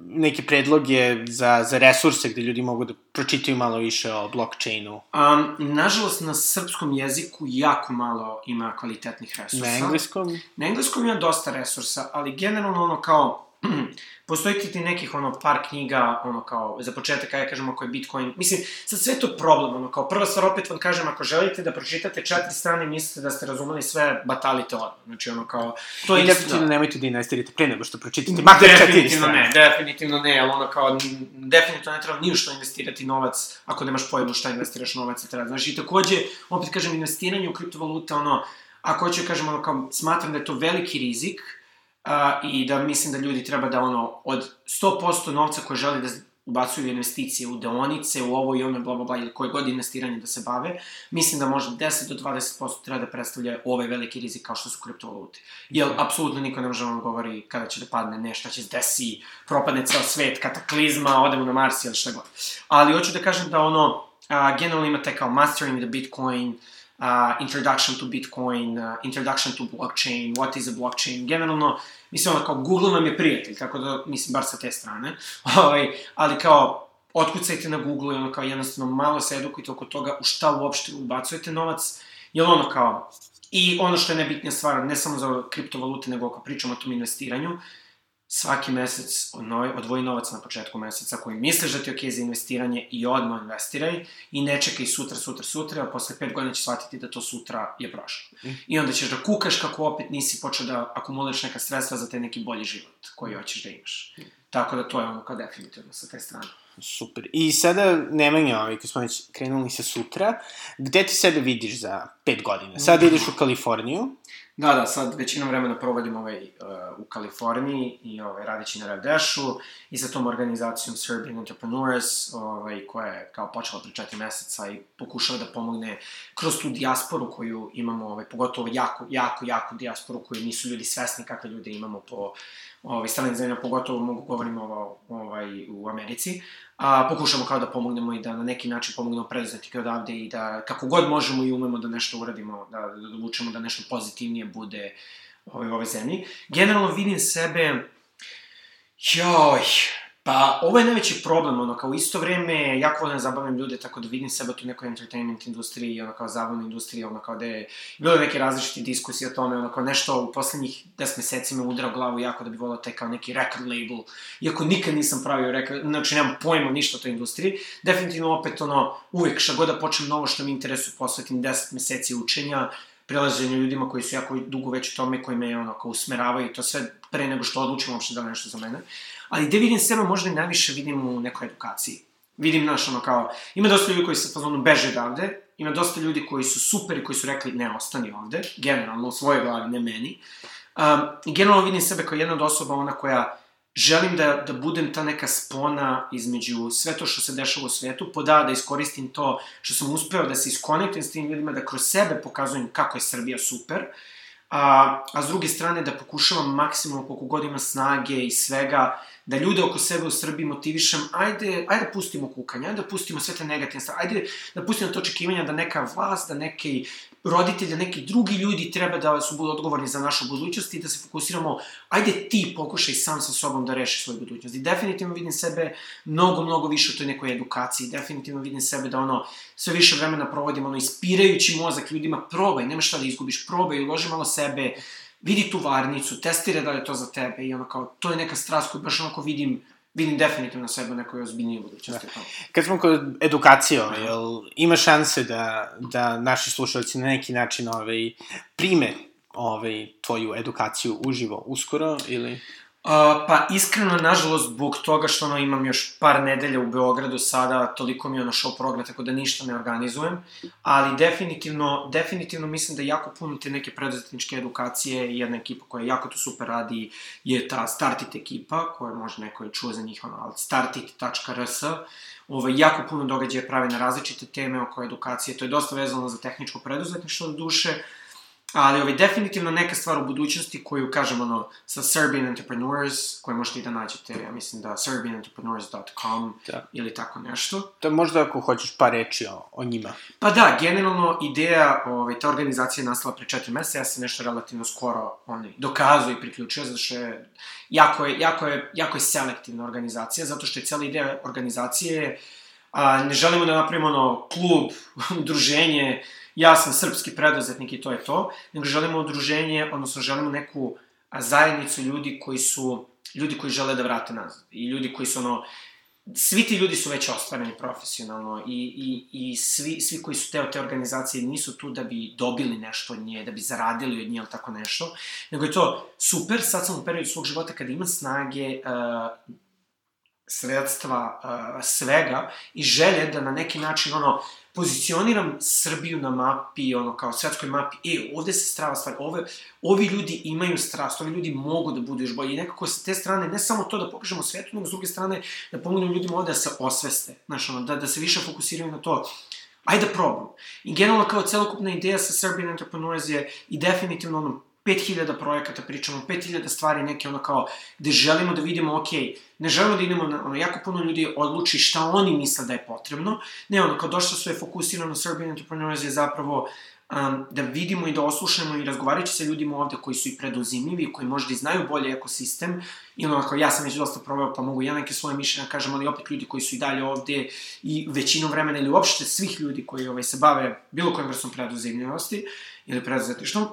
neke predloge za, za resurse gde ljudi mogu da pročitaju malo više o blockchainu? Um, nažalost, na srpskom jeziku jako malo ima kvalitetnih resursa. Na engleskom? Na engleskom ima dosta resursa, ali generalno ono kao postoji ti nekih, ono, par knjiga, ono, kao, za početak, ja kažem, ako je Bitcoin, mislim, sad sve to problem, ono, kao, prva stvar, opet vam kažem, ako želite da pročitate četiri strane, mislite da ste razumeli sve, batalite odmah, znači, ono, kao, to je I definitivno da... nemojte da investirate pre nego što pročitate, makar četiri strane. ne, definitivno ne, ali ono, kao, definitivno ne treba ni u što investirati novac, ako nemaš pojmu šta investiraš novac, treba, znači, i takođe, opet kažem, investiranje u kriptovalute, ono, ako hoću, kažem, ono, kao, smatram da je to veliki rizik, a, i da mislim da ljudi treba da ono, od 100% novca koje želi da ubacuju investicije u deonice, u ovo i ono, bla, bla, bla, ili koje god investiranje da se bave, mislim da možda 10 do 20% treba da predstavlja ovaj veliki rizik kao što su kriptovalute. Jer, mm. apsolutno niko ne može da vam govori kada će da padne nešto, će se desi, propadne ceo svet, kataklizma, odemo na Mars ili šta god. Ali hoću da kažem da ono, a, generalno imate kao Mastering the Bitcoin, uh, uh, introduction to Bitcoin, uh, introduction to blockchain, what is a blockchain, generalno, mislim, ono, kao Google nam je prijatelj, tako da, mislim, bar sa te strane, ovaj, ali kao, otkucajte na Google i ono kao jednostavno malo se edukujte oko toga u šta uopšte ubacujete novac, jer ono kao, i ono što je nebitnija stvar, ne samo za kriptovalute, nego ako pričamo o tom investiranju, svaki mesec odvoji novac na početku meseca koji misliš da ti je okej okay za investiranje i odmah investiraj i ne čekaj sutra, sutra, sutra, a posle pet godina ćeš shvatiti da to sutra je prošlo. Mm. I onda ćeš da kukaš kako opet nisi počeo da akumuliraš neka sredstva za te neki bolji život koji hoćeš da imaš. Tako da to je ono kao definitivno sa te strane. Super. I sada, Nemanja, ovaj, kad smo već krenuli sa sutra, gde ti sebe vidiš za pet godina? Sada ideš u Kaliforniju. Da, da, sad većinom vremena provodim ovaj, uh, u Kaliforniji i ovaj, radići na Revdešu i sa tom organizacijom Serbian Entrepreneurs, ovaj, koja je kao počela pre četiri meseca i pokušala da pomogne kroz tu dijasporu koju imamo, ovaj, pogotovo jako, jako, jako dijasporu koju nisu ljudi svesni kakve ljude imamo po ovaj, stranim zemljama, pogotovo mogu govorimo ovo, ovaj, u Americi, a pokušamo kao da pomognemo i da na neki način pomognemo preduzetnike odavde i da kako god možemo i umemo da nešto uradimo, da, da odlučimo da nešto pozitivnije bude ovaj, u ovoj zemlji. Generalno vidim sebe, joj, Pa, ovo je najveći problem, ono, kao isto vreme, jako volim da zabavim ljude, tako da vidim sebe tu nekoj entertainment industriji, ono, kao zabavnoj industriji, ono, kao da je bilo neke različite diskusije o tome, ono, kao nešto u poslednjih 10 meseci me udra u glavu jako da bi volao taj kao neki record label, iako nikad nisam pravio record, znači nemam pojma ništa o toj industriji, definitivno opet, ono, uvek šta god da počnem novo što mi interesuje, posvetim 10 meseci učenja, prilaženju ljudima koji su jako dugo već u tome, koji me ono, kao usmeravaju to sve pre nego što odlučim uopšte da nešto za mene. Ali gde vidim sebe možda i najviše vidim u nekoj edukaciji. Vidim, znaš, ono kao, ima dosta ljudi koji se fazonu beže odavde, ima dosta ljudi koji su super i koji su rekli ne, ostani ovde, generalno u svojoj glavi, ne meni. Um, generalno vidim sebe kao jedna od osoba, ona koja želim da, da budem ta neka spona između sve to što se dešava u svetu, poda da iskoristim to što sam uspeo da se iskonektujem s tim ljudima, da kroz sebe pokazujem kako je Srbija super, a, a s druge strane da pokušavam maksimalno koliko god ima snage i svega, da ljude oko sebe u Srbiji motivišem, ajde, ajde pustimo kukanje, ajde da pustimo sve te negativne stvari, ajde da pustimo to očekivanja da neka vlast, da neki roditelj, da neki drugi ljudi treba da su budu odgovorni za našu budućnost i da se fokusiramo, ajde ti pokušaj sam sa sobom da rešiš svoju budućnost. I definitivno vidim sebe mnogo, mnogo više u toj nekoj edukaciji, definitivno vidim sebe da ono, sve više vremena provodim, ono, ispirajući mozak ljudima, probaj, nema šta da izgubiš, probaj, uloži malo sebe, vidi tu varnicu, testiraj da li je to za tebe i ono kao, to je neka strast koju baš onako vidim, vidim definitivno sebe u nekoj ozbiljnijoj budućnosti. Da. Kad smo kod edukacije, ovaj, jel, ima šanse da, da naši slušalci na neki način ovaj, prime ovaj, tvoju edukaciju uživo uskoro ili... Uh, pa iskreno, nažalost, zbog toga što ono, imam još par nedelja u Beogradu sada, toliko mi je ono show program, tako da ništa ne organizujem, ali definitivno, definitivno mislim da jako puno te neke preduzetničke edukacije jedna ekipa koja jako to super radi je ta Startit ekipa, koja možda neko je čuo za njih, ono, ali startit.rs, ovaj, jako puno događaja pravi na različite teme oko edukacije, to je dosta vezano za tehničko preduzetništvo duše, Ali ovaj, definitivno neka stvar u budućnosti koju, kažem, ono, sa Serbian Entrepreneurs, koje možete i da nađete, ja mislim da serbianentrepreneurs.com da. ili tako nešto. To je možda ako hoćeš par reči o, o njima. Pa da, generalno ideja, ovaj, ta organizacija je nastala pre četiri meseca, ja sam nešto relativno skoro onaj, dokazao i priključio, zato što je jako je, jako je, jako je selektivna organizacija, zato što je cijela ideja organizacije, a, ne želimo da napravimo ono, klub, udruženje, ja sam srpski preduzetnik i to je to, nego želimo udruženje, odnosno želimo neku zajednicu ljudi koji su, ljudi koji žele da vrate nazad i ljudi koji su ono, svi ti ljudi su već ostvareni profesionalno i, i, i svi, svi koji su teo te organizacije nisu tu da bi dobili nešto od nje, da bi zaradili od nje ili tako nešto, nego je to super, sad sam u periodu svog života kada imam snage, uh, sredstva, uh, svega i želje da na neki način ono, pozicioniram Srbiju na mapi, ono, kao svetskoj mapi, e, ovde se strava stvari, ove, ovi ljudi imaju strast, ovi ljudi mogu da budu još bolji. I nekako sa te strane, ne samo to da pokažemo svetu, nego s druge strane da pomognemo ljudima ovde da se osveste, znaš, ono, da, da se više fokusiraju na to. Ajde da probam. I generalno kao celokupna ideja sa Serbian Entrepreneurs je i definitivno ono, 5000 projekata pričamo, 5000 stvari neke ono kao, gde želimo da vidimo, ok, ne želimo da idemo na, ono, jako puno ljudi odluči šta oni misle da je potrebno, ne, ono, kao došlo su je fokusirano Serbian Entrepreneurs je zapravo um, da vidimo i da oslušamo i razgovarajući sa ljudima ovde koji su i preduzimljivi, koji možda i znaju bolje ekosistem, i ono, kao ja sam već dosta probao, pa mogu ja neke svoje mišljenja kažem, ali opet ljudi koji su i dalje ovde i većinom vremena ili uopšte svih ljudi koji ovaj, se bave bilo kojim vrstom preduzimljivosti ili preduzetištvom,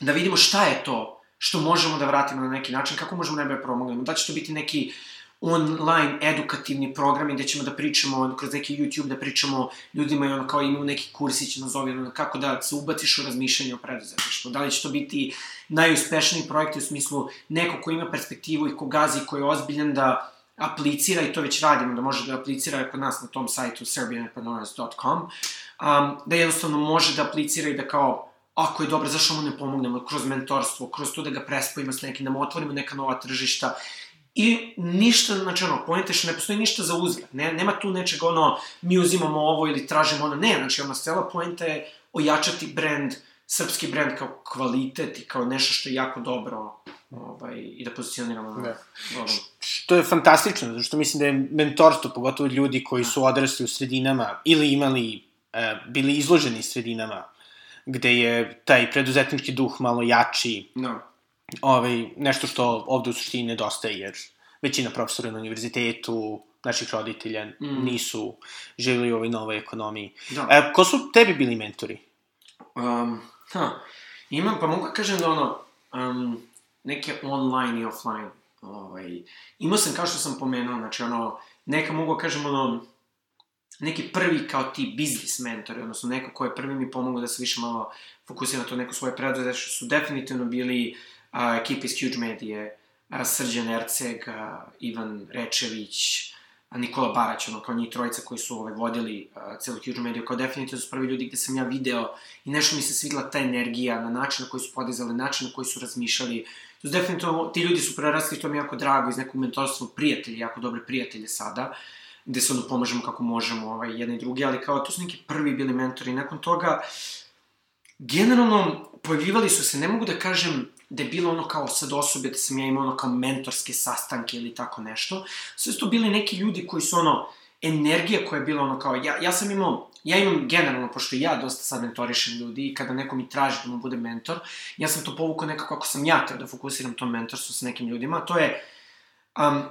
da vidimo šta je to što možemo da vratimo na neki način, kako možemo najbolje promognemo. Da će to biti neki online edukativni programi gde ćemo da pričamo kroz neki YouTube, da pričamo ljudima i ono kao imamo neki kursić nazovi, ono, kako da se ubaciš u razmišljanje o preduzetništvu. Da li će to biti najuspešniji projekt u smislu neko ko ima perspektivu i ko gazi, ko je ozbiljan da aplicira i to već radimo, da može da aplicira kod nas na tom sajtu serbianentrepreneurs.com, um, da jednostavno može da aplicira i da kao ako je dobro, zašto mu ne pomognemo kroz mentorstvo, kroz to da ga prespojimo s nekim, da mu otvorimo neka nova tržišta. I ništa, znači ono, pojente što ne postoji ništa za uzgled. Ne, nema tu nečega ono, mi uzimamo ovo ili tražimo ono, ne, znači ono, cela pojenta je ojačati brand, srpski brand kao kvalitet i kao nešto što je jako dobro ovaj, i da pozicioniramo na da. Što je fantastično, zato što mislim da je mentorstvo, pogotovo ljudi koji su odrasli u sredinama ili imali, e, bili izloženi sredinama gde je taj preduzetnički duh malo jači. No. Ovaj, nešto što ovde u suštini nedostaje, jer većina profesora na univerzitetu, naših roditelja, mm. nisu živjeli u ovoj novoj ekonomiji. Da. E, ko su tebi bili mentori? Um, ha, imam, pa mogu da kažem da ono, um, neke online i offline. Ovaj, imao sam, kao što sam pomenuo, znači ono, neka mogu da kažem ono, neki prvi kao ti biznis mentori, odnosno neko ko je prvi mi pomogao da se više malo fokusira na to neko svoje preduzetništvo, su definitivno bili a, ekipa iz Huge Medije, a, Srđan Erceg, a, Ivan Rečević, a Nikola Barać, ono, kao njih trojica koji su ovaj, vodili uh, celu Huge Media, kao definitivno su prvi ljudi gde sam ja video i nešto mi se svidla ta energija, na način na koji su podizali, način na koji su razmišljali. To definitivno, ti ljudi su prerasli, to mi je jako drago, iz nekog mentorstva prijatelji, jako dobre prijatelje sada, gde se ono pomažemo kako možemo, ovaj, jedni i drugi, ali kao to su neki prvi bili mentori. Nakon toga, generalno, pojavljivali su se, ne mogu da kažem da je bilo ono kao sad osobe, da sam ja imao ono kao mentorske sastanke ili tako nešto. Sve su to bili neki ljudi koji su ono, energija koja je bila ono kao, ja, ja sam imao, ja imam generalno, pošto ja dosta sad mentorišem ljudi i kada neko mi traži da mu bude mentor, ja sam to povukao nekako kako sam ja teo da fokusiram to mentorstvo sa nekim ljudima, to je, um,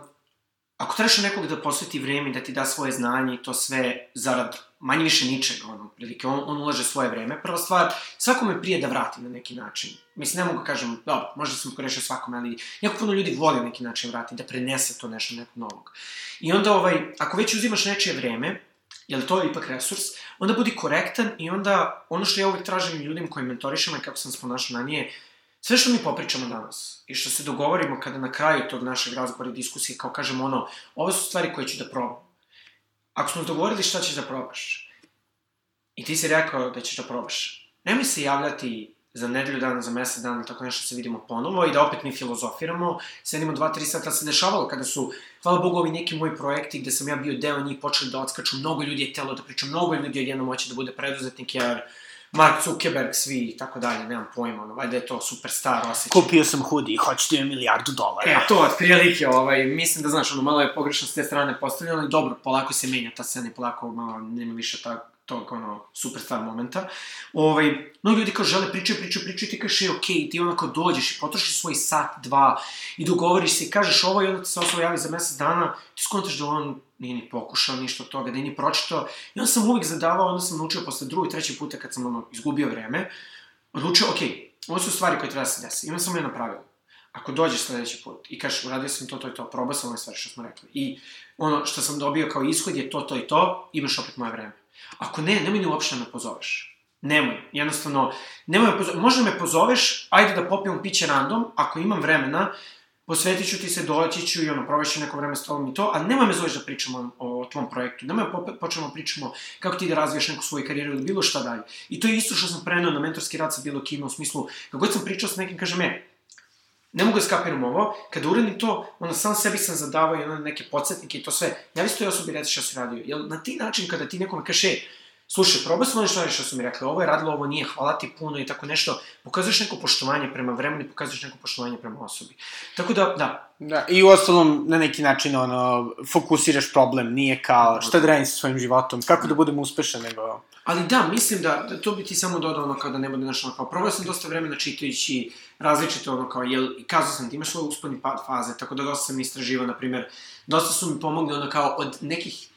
ako trebaš nekog da posveti vreme da ti da svoje znanje i to sve zarad manje više ničega, ono, prilike, on, on ulaže svoje vreme. Prva stvar, svakome prije da vrati na neki način. Mislim, ne mogu da kažem, dobro, možda sam korešao svakome, ali jako puno ljudi voli na neki način vrati, da prenese to nešto nekog novog. I onda, ovaj, ako već uzimaš nečije vreme, jer to je ipak resurs, onda budi korektan i onda ono što ja uvek tražim ljudima koji mentorišem i kako sam se ponašao na nije, sve što mi popričamo danas i što se dogovorimo kada na kraju tog našeg razgovora i diskusije, kao kažemo ono, ovo su stvari koje ću da probam. Ako smo dogovorili šta ćeš da probaš, i ti si rekao da ćeš da probaš, nemoj se javljati za nedelju dana, za mesec dana, tako nešto se vidimo ponovo i da opet mi filozofiramo, sedimo dva, tri sata, se dešavalo kada su, hvala Bogu, ovi neki moji projekti gde sam ja bio deo njih počeli da odskaču, mnogo ljudi je telo da priča, mnogo ljudi je jednom moći da bude preduzetnik, jer Mark Zuckerberg, svi i tako dalje, nemam pojma, ono, valjda je to superstar osjećaj. Kupio sam hoodie, hoćete mi milijardu dolara. E, to, otprilike, ovaj, mislim da, znaš, ono, malo je pogrešno s te strane postavljeno, ali dobro, polako se menja ta scena i polako malo nema više ta, tog, ono, superstar momenta. Ovaj, no ljudi kao žele pričaju, pričaju, pričaju, ti kažeš, ok, ti onako dođeš i potrošiš svoj sat, dva, i dogovoriš se i kažeš ovo i onda ti se osoba javi za mesec dana, ti skontaš da on nije ni pokušao ništa od toga, da nije ni pročitao. I onda sam uvijek zadavao, onda sam naučio posle drugog i trećeg puta kad sam ono, izgubio vreme, odlučio, ok, ovo su stvari koje treba da se desi. Imam samo jedno pravilo. Ako dođeš sledeći put i kažeš, uradio sam to, to i to, probao sam ove stvari što smo rekli. I ono što sam dobio kao ishod je to, to i to, imaš opet moje vreme. Ako ne, nemoj ni uopšte da me pozoveš. Nemoj, jednostavno, nemoj me pozoveš, možda me pozoveš, ajde da popijemo piće random, ako imam vremena, posvetit ću ti se, doći ću i ono, provešću neko vreme s tobom i to, a nemoj me zoveš da pričamo o, o tvom projektu, nemoj da počnemo pričamo kako ti da razvijaš neku svoju karijeru ili bilo šta dalje. I to je isto što sam prenao na mentorski rad sa bilo kime, u smislu, kako god sam pričao sa nekim, kažem, e, ne mogu da skapiram ovo, kada uradim to, onda sam sebi sam zadavao i onda neke podsjetnike i to sve, ja vi toj osobi reći šta si radio, jer na ti način kada ti nekome kaže, e, slušaj, probao sam ono što, što su mi rekli, ovo je radilo, ovo nije, hvala ti puno i tako nešto, pokazuješ neko poštovanje prema vremenu i pokazuješ neko poštovanje prema osobi. Tako da, da. Da, i u ostalom, na neki način, ono, fokusiraš problem, nije kao šta da radim sa svojim životom, kako da budem uspešan, nego... Ali da, mislim da, da to bi ti samo dodao ono kao da ne bude nešto ono kao, probao sam dosta vremena čitajući različite ono kao, jel, kazao sam ti imaš svoje usponi pad faze, tako da dosta sam istraživao, na primjer, dosta su mi pomogli ono kao od nekih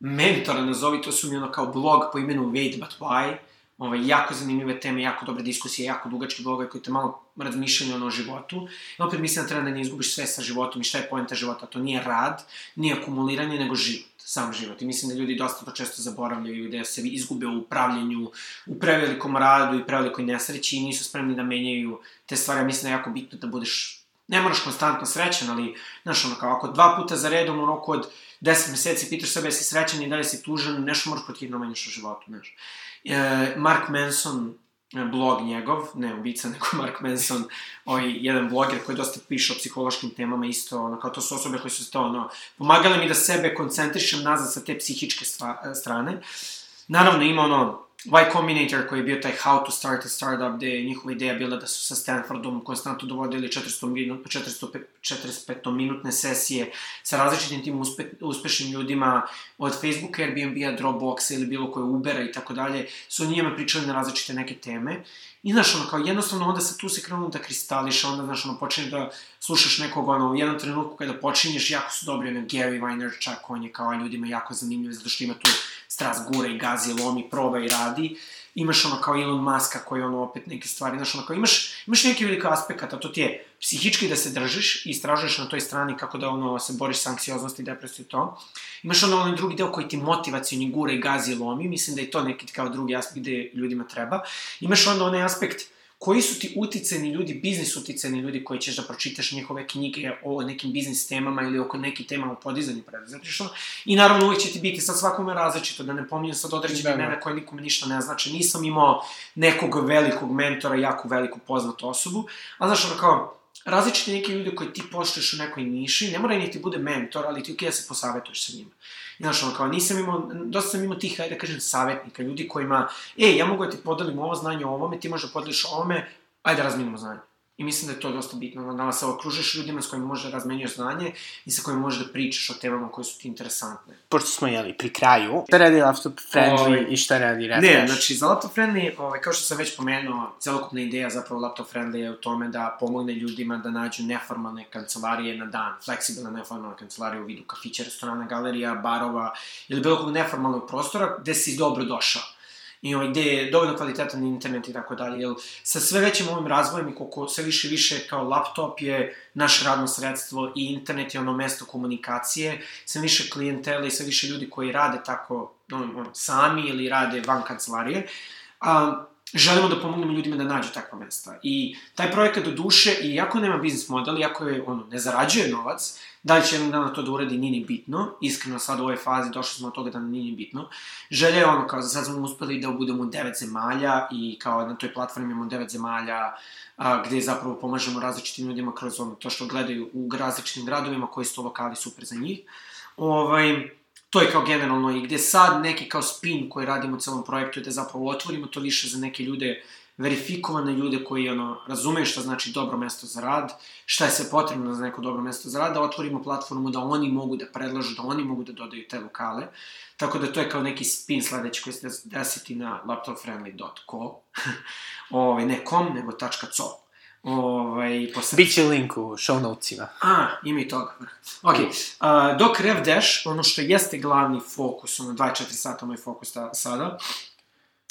mentora, nazovi, to su mi ono kao blog po imenu Wait But Why, ovaj, jako zanimljive teme, jako dobre diskusije, jako dugački blog koji te malo razmišljaju ono o životu. I opet mislim da treba da ne izgubiš sve sa životom i šta je poenta života. To nije rad, nije akumuliranje, nego život sam život. I mislim da ljudi dosta to često zaboravljaju da se izgube u upravljanju, u prevelikom radu i prevelikoj nesreći i nisu spremni da menjaju te stvari. Ja mislim da je jako bitno da budeš, ne moraš konstantno srećan, ali, znaš, ono, kao ako dva puta za redom u roku od 10 meseci pitaš sebe jesi srećan i da li si tužan, nešto moraš podhitno menjaš u životu, znaš. E, Mark Manson, blog njegov, ne ubica, nego Mark Manson, ovaj, jedan bloger koji dosta piše o psihološkim temama isto, ono, kao to su osobe koje su to, ono, pomagale mi da sebe koncentrišem nazad sa te psihičke stva, strane. Naravno, ima ono, Y Combinator koji je bio taj How to Start a Startup, gde je njihova ideja bila da su sa Stanfordom konstantno dovodili 400 minut, 400, 45 minutne sesije sa različitim tim uspe, uspešnim ljudima od Facebooka, Airbnb-a, Dropboxa ili bilo koje Ubera i tako dalje, su njima pričali na različite neke teme. I znaš, ono, kao jednostavno onda se tu se krenuo da kristališa, onda, znaš, ono, počinje da slušaš nekog, ono, u jednom trenutku kada počinješ, jako su dobri, ono, Gary Vaynerchuk, on je kao ljudima jako zanimljiv, zato što ima tu strast gura i gazi, lomi, proba i radi. Imaš ono kao Elon Muska koji ono opet neke stvari, znaš, ono kao imaš, imaš neki veliko aspekata, to ti je psihički da se držiš i istražuješ na toj strani kako da ono se boriš sa anksioznosti, depresiju i to. Imaš onda onaj drugi deo koji ti motivacioni gura i gazi lomi, mislim da je to neki kao drugi aspekt gde ljudima treba. Imaš onda onaj aspekt koji su ti uticeni ljudi, biznis uticeni ljudi koji ćeš da pročitaš njihove knjige o nekim biznis temama ili oko nekih tema o podizanju preduzetništva. I naravno uvijek će ti biti sad svakome različito, da ne pominjem sad određene Da, da. imena koje nikome ništa ne znači. Nisam imao nekog velikog mentora, jako veliku poznatu osobu, a znaš ono kao, različiti neki ljudi koji ti poštuješ u nekoj niši, ne mora ni ti bude mentor, ali ti okej da se posavetuješ sa njima. Znaš, ono, kao, nisam imao, dosta sam imao tih, ajde da kažem, savjetnika, ljudi kojima, ej, ja mogu da ti podelim ovo znanje o ovome, ti možda podeliš o ovome, ajde da razminimo znanje. I mislim da je to dosta bitno, ono, da se okružiš ljudima s kojima možeš da razmenjuješ znanje i sa kojima možeš da pričaš o temama koje su ti interesantne. Pošto smo, jeli, pri kraju, šta radi Laptop Friendly Ovaj, i šta radi Red Ne, znači, za Laptop Friendly, ovaj, kao što sam već pomenuo, celokupna ideja zapravo Laptop Friendly je u tome da pomogne ljudima da nađu neformalne kancelarije na dan, fleksibilne neformalne kancelarije u vidu kafića, restorana, galerija, barova ili bilo kog neformalnog prostora gde si dobro došao i ovaj, gde je dovoljno kvalitetan internet i tako dalje, jer sa sve većim ovim razvojem i koliko sve više više kao laptop je naše radno sredstvo i internet je ono mesto komunikacije, sve više klijentele i sve više ljudi koji rade tako on, on, sami ili rade van kancelarije, a, želimo da pomognemo ljudima da nađu takva mesta. I taj projekat do duše, iako nema biznis model, iako je, ono, ne zarađuje novac, da li će jednog dana to da uradi, nije ni bitno. Iskreno, sad u ovoj fazi došli smo od toga da nije ni bitno. Želja je ono, kao za sad smo uspeli da budemo devet zemalja i kao na toj platformi imamo devet zemalja a, gde zapravo pomažemo različitim ljudima kroz ono, to što gledaju u različitim gradovima, koji su to lokali super za njih. Ovaj, to je kao generalno i gde sad neki kao spin koji radimo u celom projektu je da zapravo otvorimo to više za neke ljude, verifikovane ljude koji ono, razumeju šta znači dobro mesto za rad, šta je sve potrebno za neko dobro mesto za rad, da otvorimo platformu da oni mogu da predlažu, da oni mogu da dodaju te lokale. Tako da to je kao neki spin sledeći koji se desiti na laptopfriendly.co. ovaj, ne com, nego .co. Ovaj, posle... Biće link u show notesima. A, ima i toga. Ok, uh, dok Rev Dash, ono što jeste glavni fokus, ono 24 sata moj fokus ta, sada,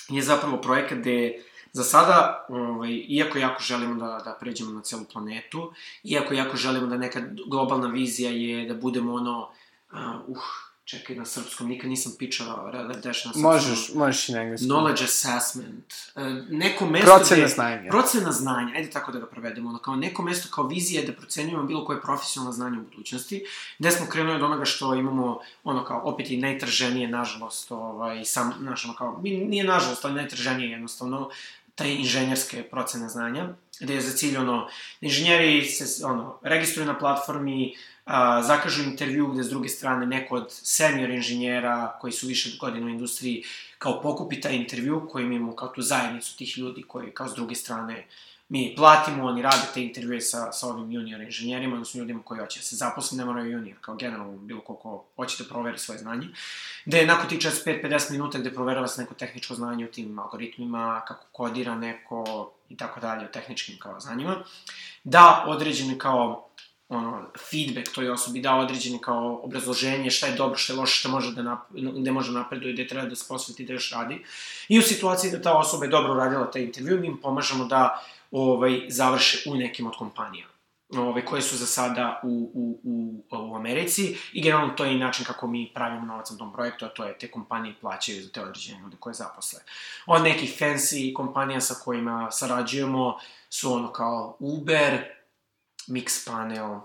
je zapravo projekat gde za sada, ovaj, iako jako želimo da, da pređemo na celu planetu, iako jako želimo da neka globalna vizija je da budemo ono, uh, uh čekaj na srpskom, nikad nisam pičao Rev Dash na srpskom. Možeš, možeš i na engleskom. Knowledge assessment. Uh, neko mesto Procena gde- znanja. Procena znanja, ajde tako da ga prevedemo, ono kao neko mesto kao vizija da procenjujemo bilo koje profesionalno znanje u budućnosti, gde smo krenuli od onoga što imamo, ono kao, opet i najtraženije, nažalost, ovaj, sam, znaš, ono kao, nije nažalost, ali najtraženije jednostavno, taj inženjerske procene znanja, gde je za cilj, ono, inženjeri se, ono, registruju na platformi, a, zakažu intervju gde s druge strane neko od senior inženjera koji su više godina u industriji kao pokupi taj intervju koji imamo kao tu zajednicu tih ljudi koji kao s druge strane mi platimo, oni rade te intervjue sa, sa ovim junior inženjerima, odnosno ljudima koji hoće da se zaposle, ne moraju junior, kao generalno bilo ko ko hoće da proveri svoje znanje. Gde je nakon tih 45-50 minuta gde proverava se neko tehničko znanje u tim algoritmima, kako kodira neko i tako dalje, u tehničkim kao znanjima, da određene kao ono, feedback toj osobi, da određene kao obrazloženje šta je dobro, šta je loše, šta može da nap, gde može da napreduje, gde treba da se posveti, da još radi. I u situaciji da ta osoba je dobro uradila taj intervju, mi im pomažemo da ovaj, završe u nekim od kompanija ovaj, koje su za sada u, u, u, u Americi i generalno to je i način kako mi pravimo novac na tom projektu, a to je te kompanije plaćaju za te određene ljude koje zaposle. Od nekih fancy kompanija sa kojima sarađujemo su ono kao Uber, Mixpanel,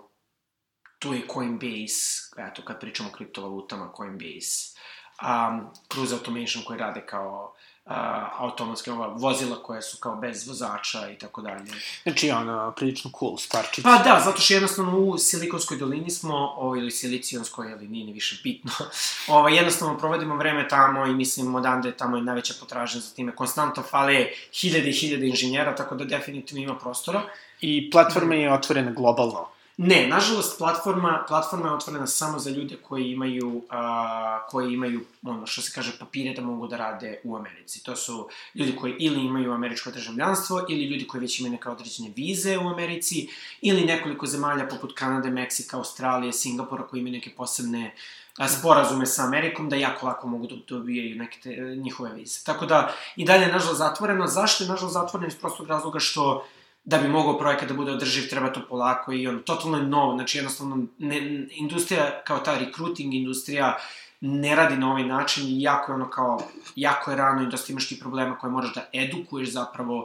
tu je Coinbase, eto kad pričamo o kriptovalutama, Coinbase, um, Cruise Automation koji rade kao uh, automatske ova vozila koje su kao bez vozača i tako dalje. Znači, ono, prilično cool stvarčić. Pa da, zato što jednostavno u Silikonskoj dolini smo, o, ili Silicijonskoj, ali nije ni više bitno, ovaj, jednostavno provodimo vreme tamo i mislim odande tamo je najveća potražnja za time. Konstantno fale hiljade i hiljade inženjera, tako da definitivno ima prostora. I platforma je otvorena globalno. Ne, nažalost, platforma, platforma je otvorena samo za ljude koji imaju, a, koji imaju, ono, što se kaže, papire da mogu da rade u Americi. To su ljudi koji ili imaju američko državljanstvo, ili ljudi koji već imaju neke određene vize u Americi, ili nekoliko zemalja poput Kanade, Meksika, Australije, Singapura koji imaju neke posebne a, sporazume sa Amerikom da jako lako mogu da dobijaju neke te, njihove vize. Tako da, i dalje je nažalost zatvoreno. Zašto je nažalost zatvoreno? Iz prostog razloga što da bi mogao projekat da bude održiv, treba to polako i ono, totalno je novo, znači jednostavno, ne, industrija kao ta recruiting industrija ne radi na ovaj način i jako je ono kao, jako je rano i dosta imaš ti problema koje moraš da edukuješ zapravo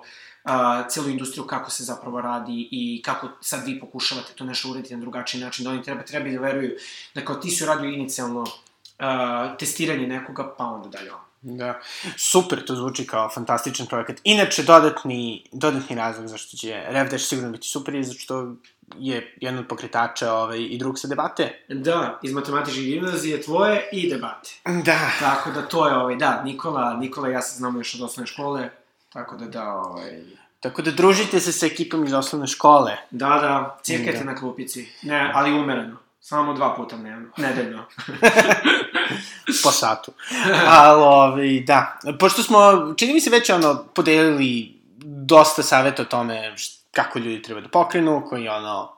uh, celu industriju kako se zapravo radi i kako sad vi pokušavate to nešto urediti na drugačiji način, da oni treba, treba da veruju da kao ti su radio inicijalno uh, testiranje nekoga, pa onda dalje ono. Da. Super, to zvuči kao fantastičan projekat. Inače, dodatni, dodatni razlog zašto će RevDash sigurno biti super je zato što je jedan od pokretača ovaj, i drug sa debate. Da, iz matematičke gimnazije tvoje i debate. Da. Tako da to je, ovaj, da, Nikola, Nikola ja se znamo još od osnovne škole, tako da da, ovaj... Tako da družite se sa ekipom iz osnovne škole. Da, da, cirkajte da. na klupici. Ne, ali umereno. Samo dva puta dnevno, nedeljno. po satu. Ali, ovaj, da. Pošto smo, čini mi se već ono, podelili dosta saveta o tome kako ljudi treba da pokrenu, koji ono,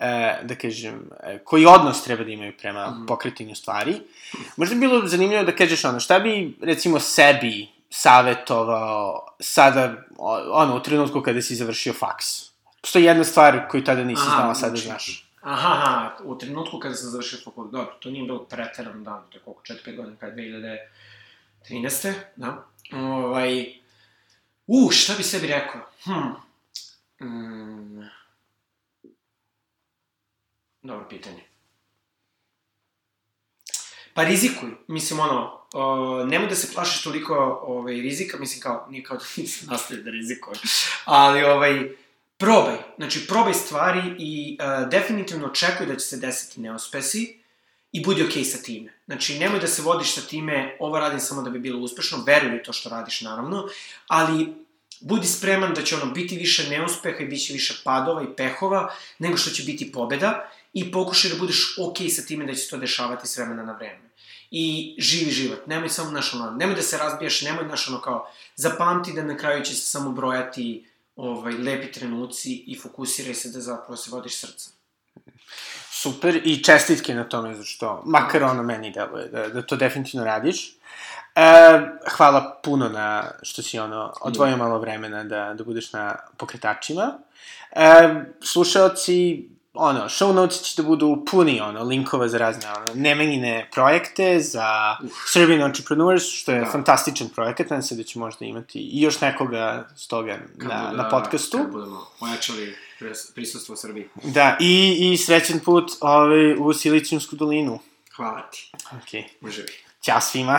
e, da kažem, e, koji odnos treba da imaju prema mm. pokretanju stvari. Možda bi bilo zanimljivo da kažeš ono, šta bi, recimo, sebi savetovao sada, ono, u trenutku kada si završio faks? Postoji jedna stvar koju tada nisi znao, sada znači, znaš. Aha, u trenutku kada sam završio fakultet, dobro, to nije bilo preteran dan, to je koliko, 4-5 godina, kada je 2013. Da. Ovaj, u, šta bi sebi rekao? Hm. Mm. Dobro pitanje. Pa rizikuj, mislim ono, nemoj da se plašiš toliko ovaj, rizika, mislim kao, nije kao da nisam nastavio da rizikujem, ali ovaj, probaj, znači probaj stvari i uh, definitivno očekuj da će se desiti neuspesi i budi okej okay sa time. Znači, nemoj da se vodiš sa time, ovo radim samo da bi bilo uspešno, veruj u to što radiš naravno, ali budi spreman da će ono biti više neuspeha i bit više padova i pehova nego što će biti pobeda i pokušaj da budeš okej okay sa time da će se to dešavati s vremena na vreme. I živi život. Nemoj samo, naš ono, nemoj da se razbijaš, nemoj, naš ono, kao, zapamti da na kraju će se samo brojati ovaj, lepi trenuci i fokusiraj se da zapravo se vodiš srcem. Super i čestitke na tome, zato što, makar ono meni deluje, da, da to definitivno radiš. E, hvala puno na što si ono odvojio malo vremena da, da budeš na pokretačima. E, slušalci, ono, show notes će da budu puni, ono, linkova za razne, ono, nemenjine projekte, za Uf. Serbian Entrepreneurs, što je da. fantastičan projekat, nadam se da će možda imati i još nekoga s toga kad na, bude, na podcastu. Kad budemo ojačali prisustvo u Srbiji. Da, i, i srećen put ovaj, u Silicijumsku dolinu. Hvala ti. Ok. Može bi. Ćao svima.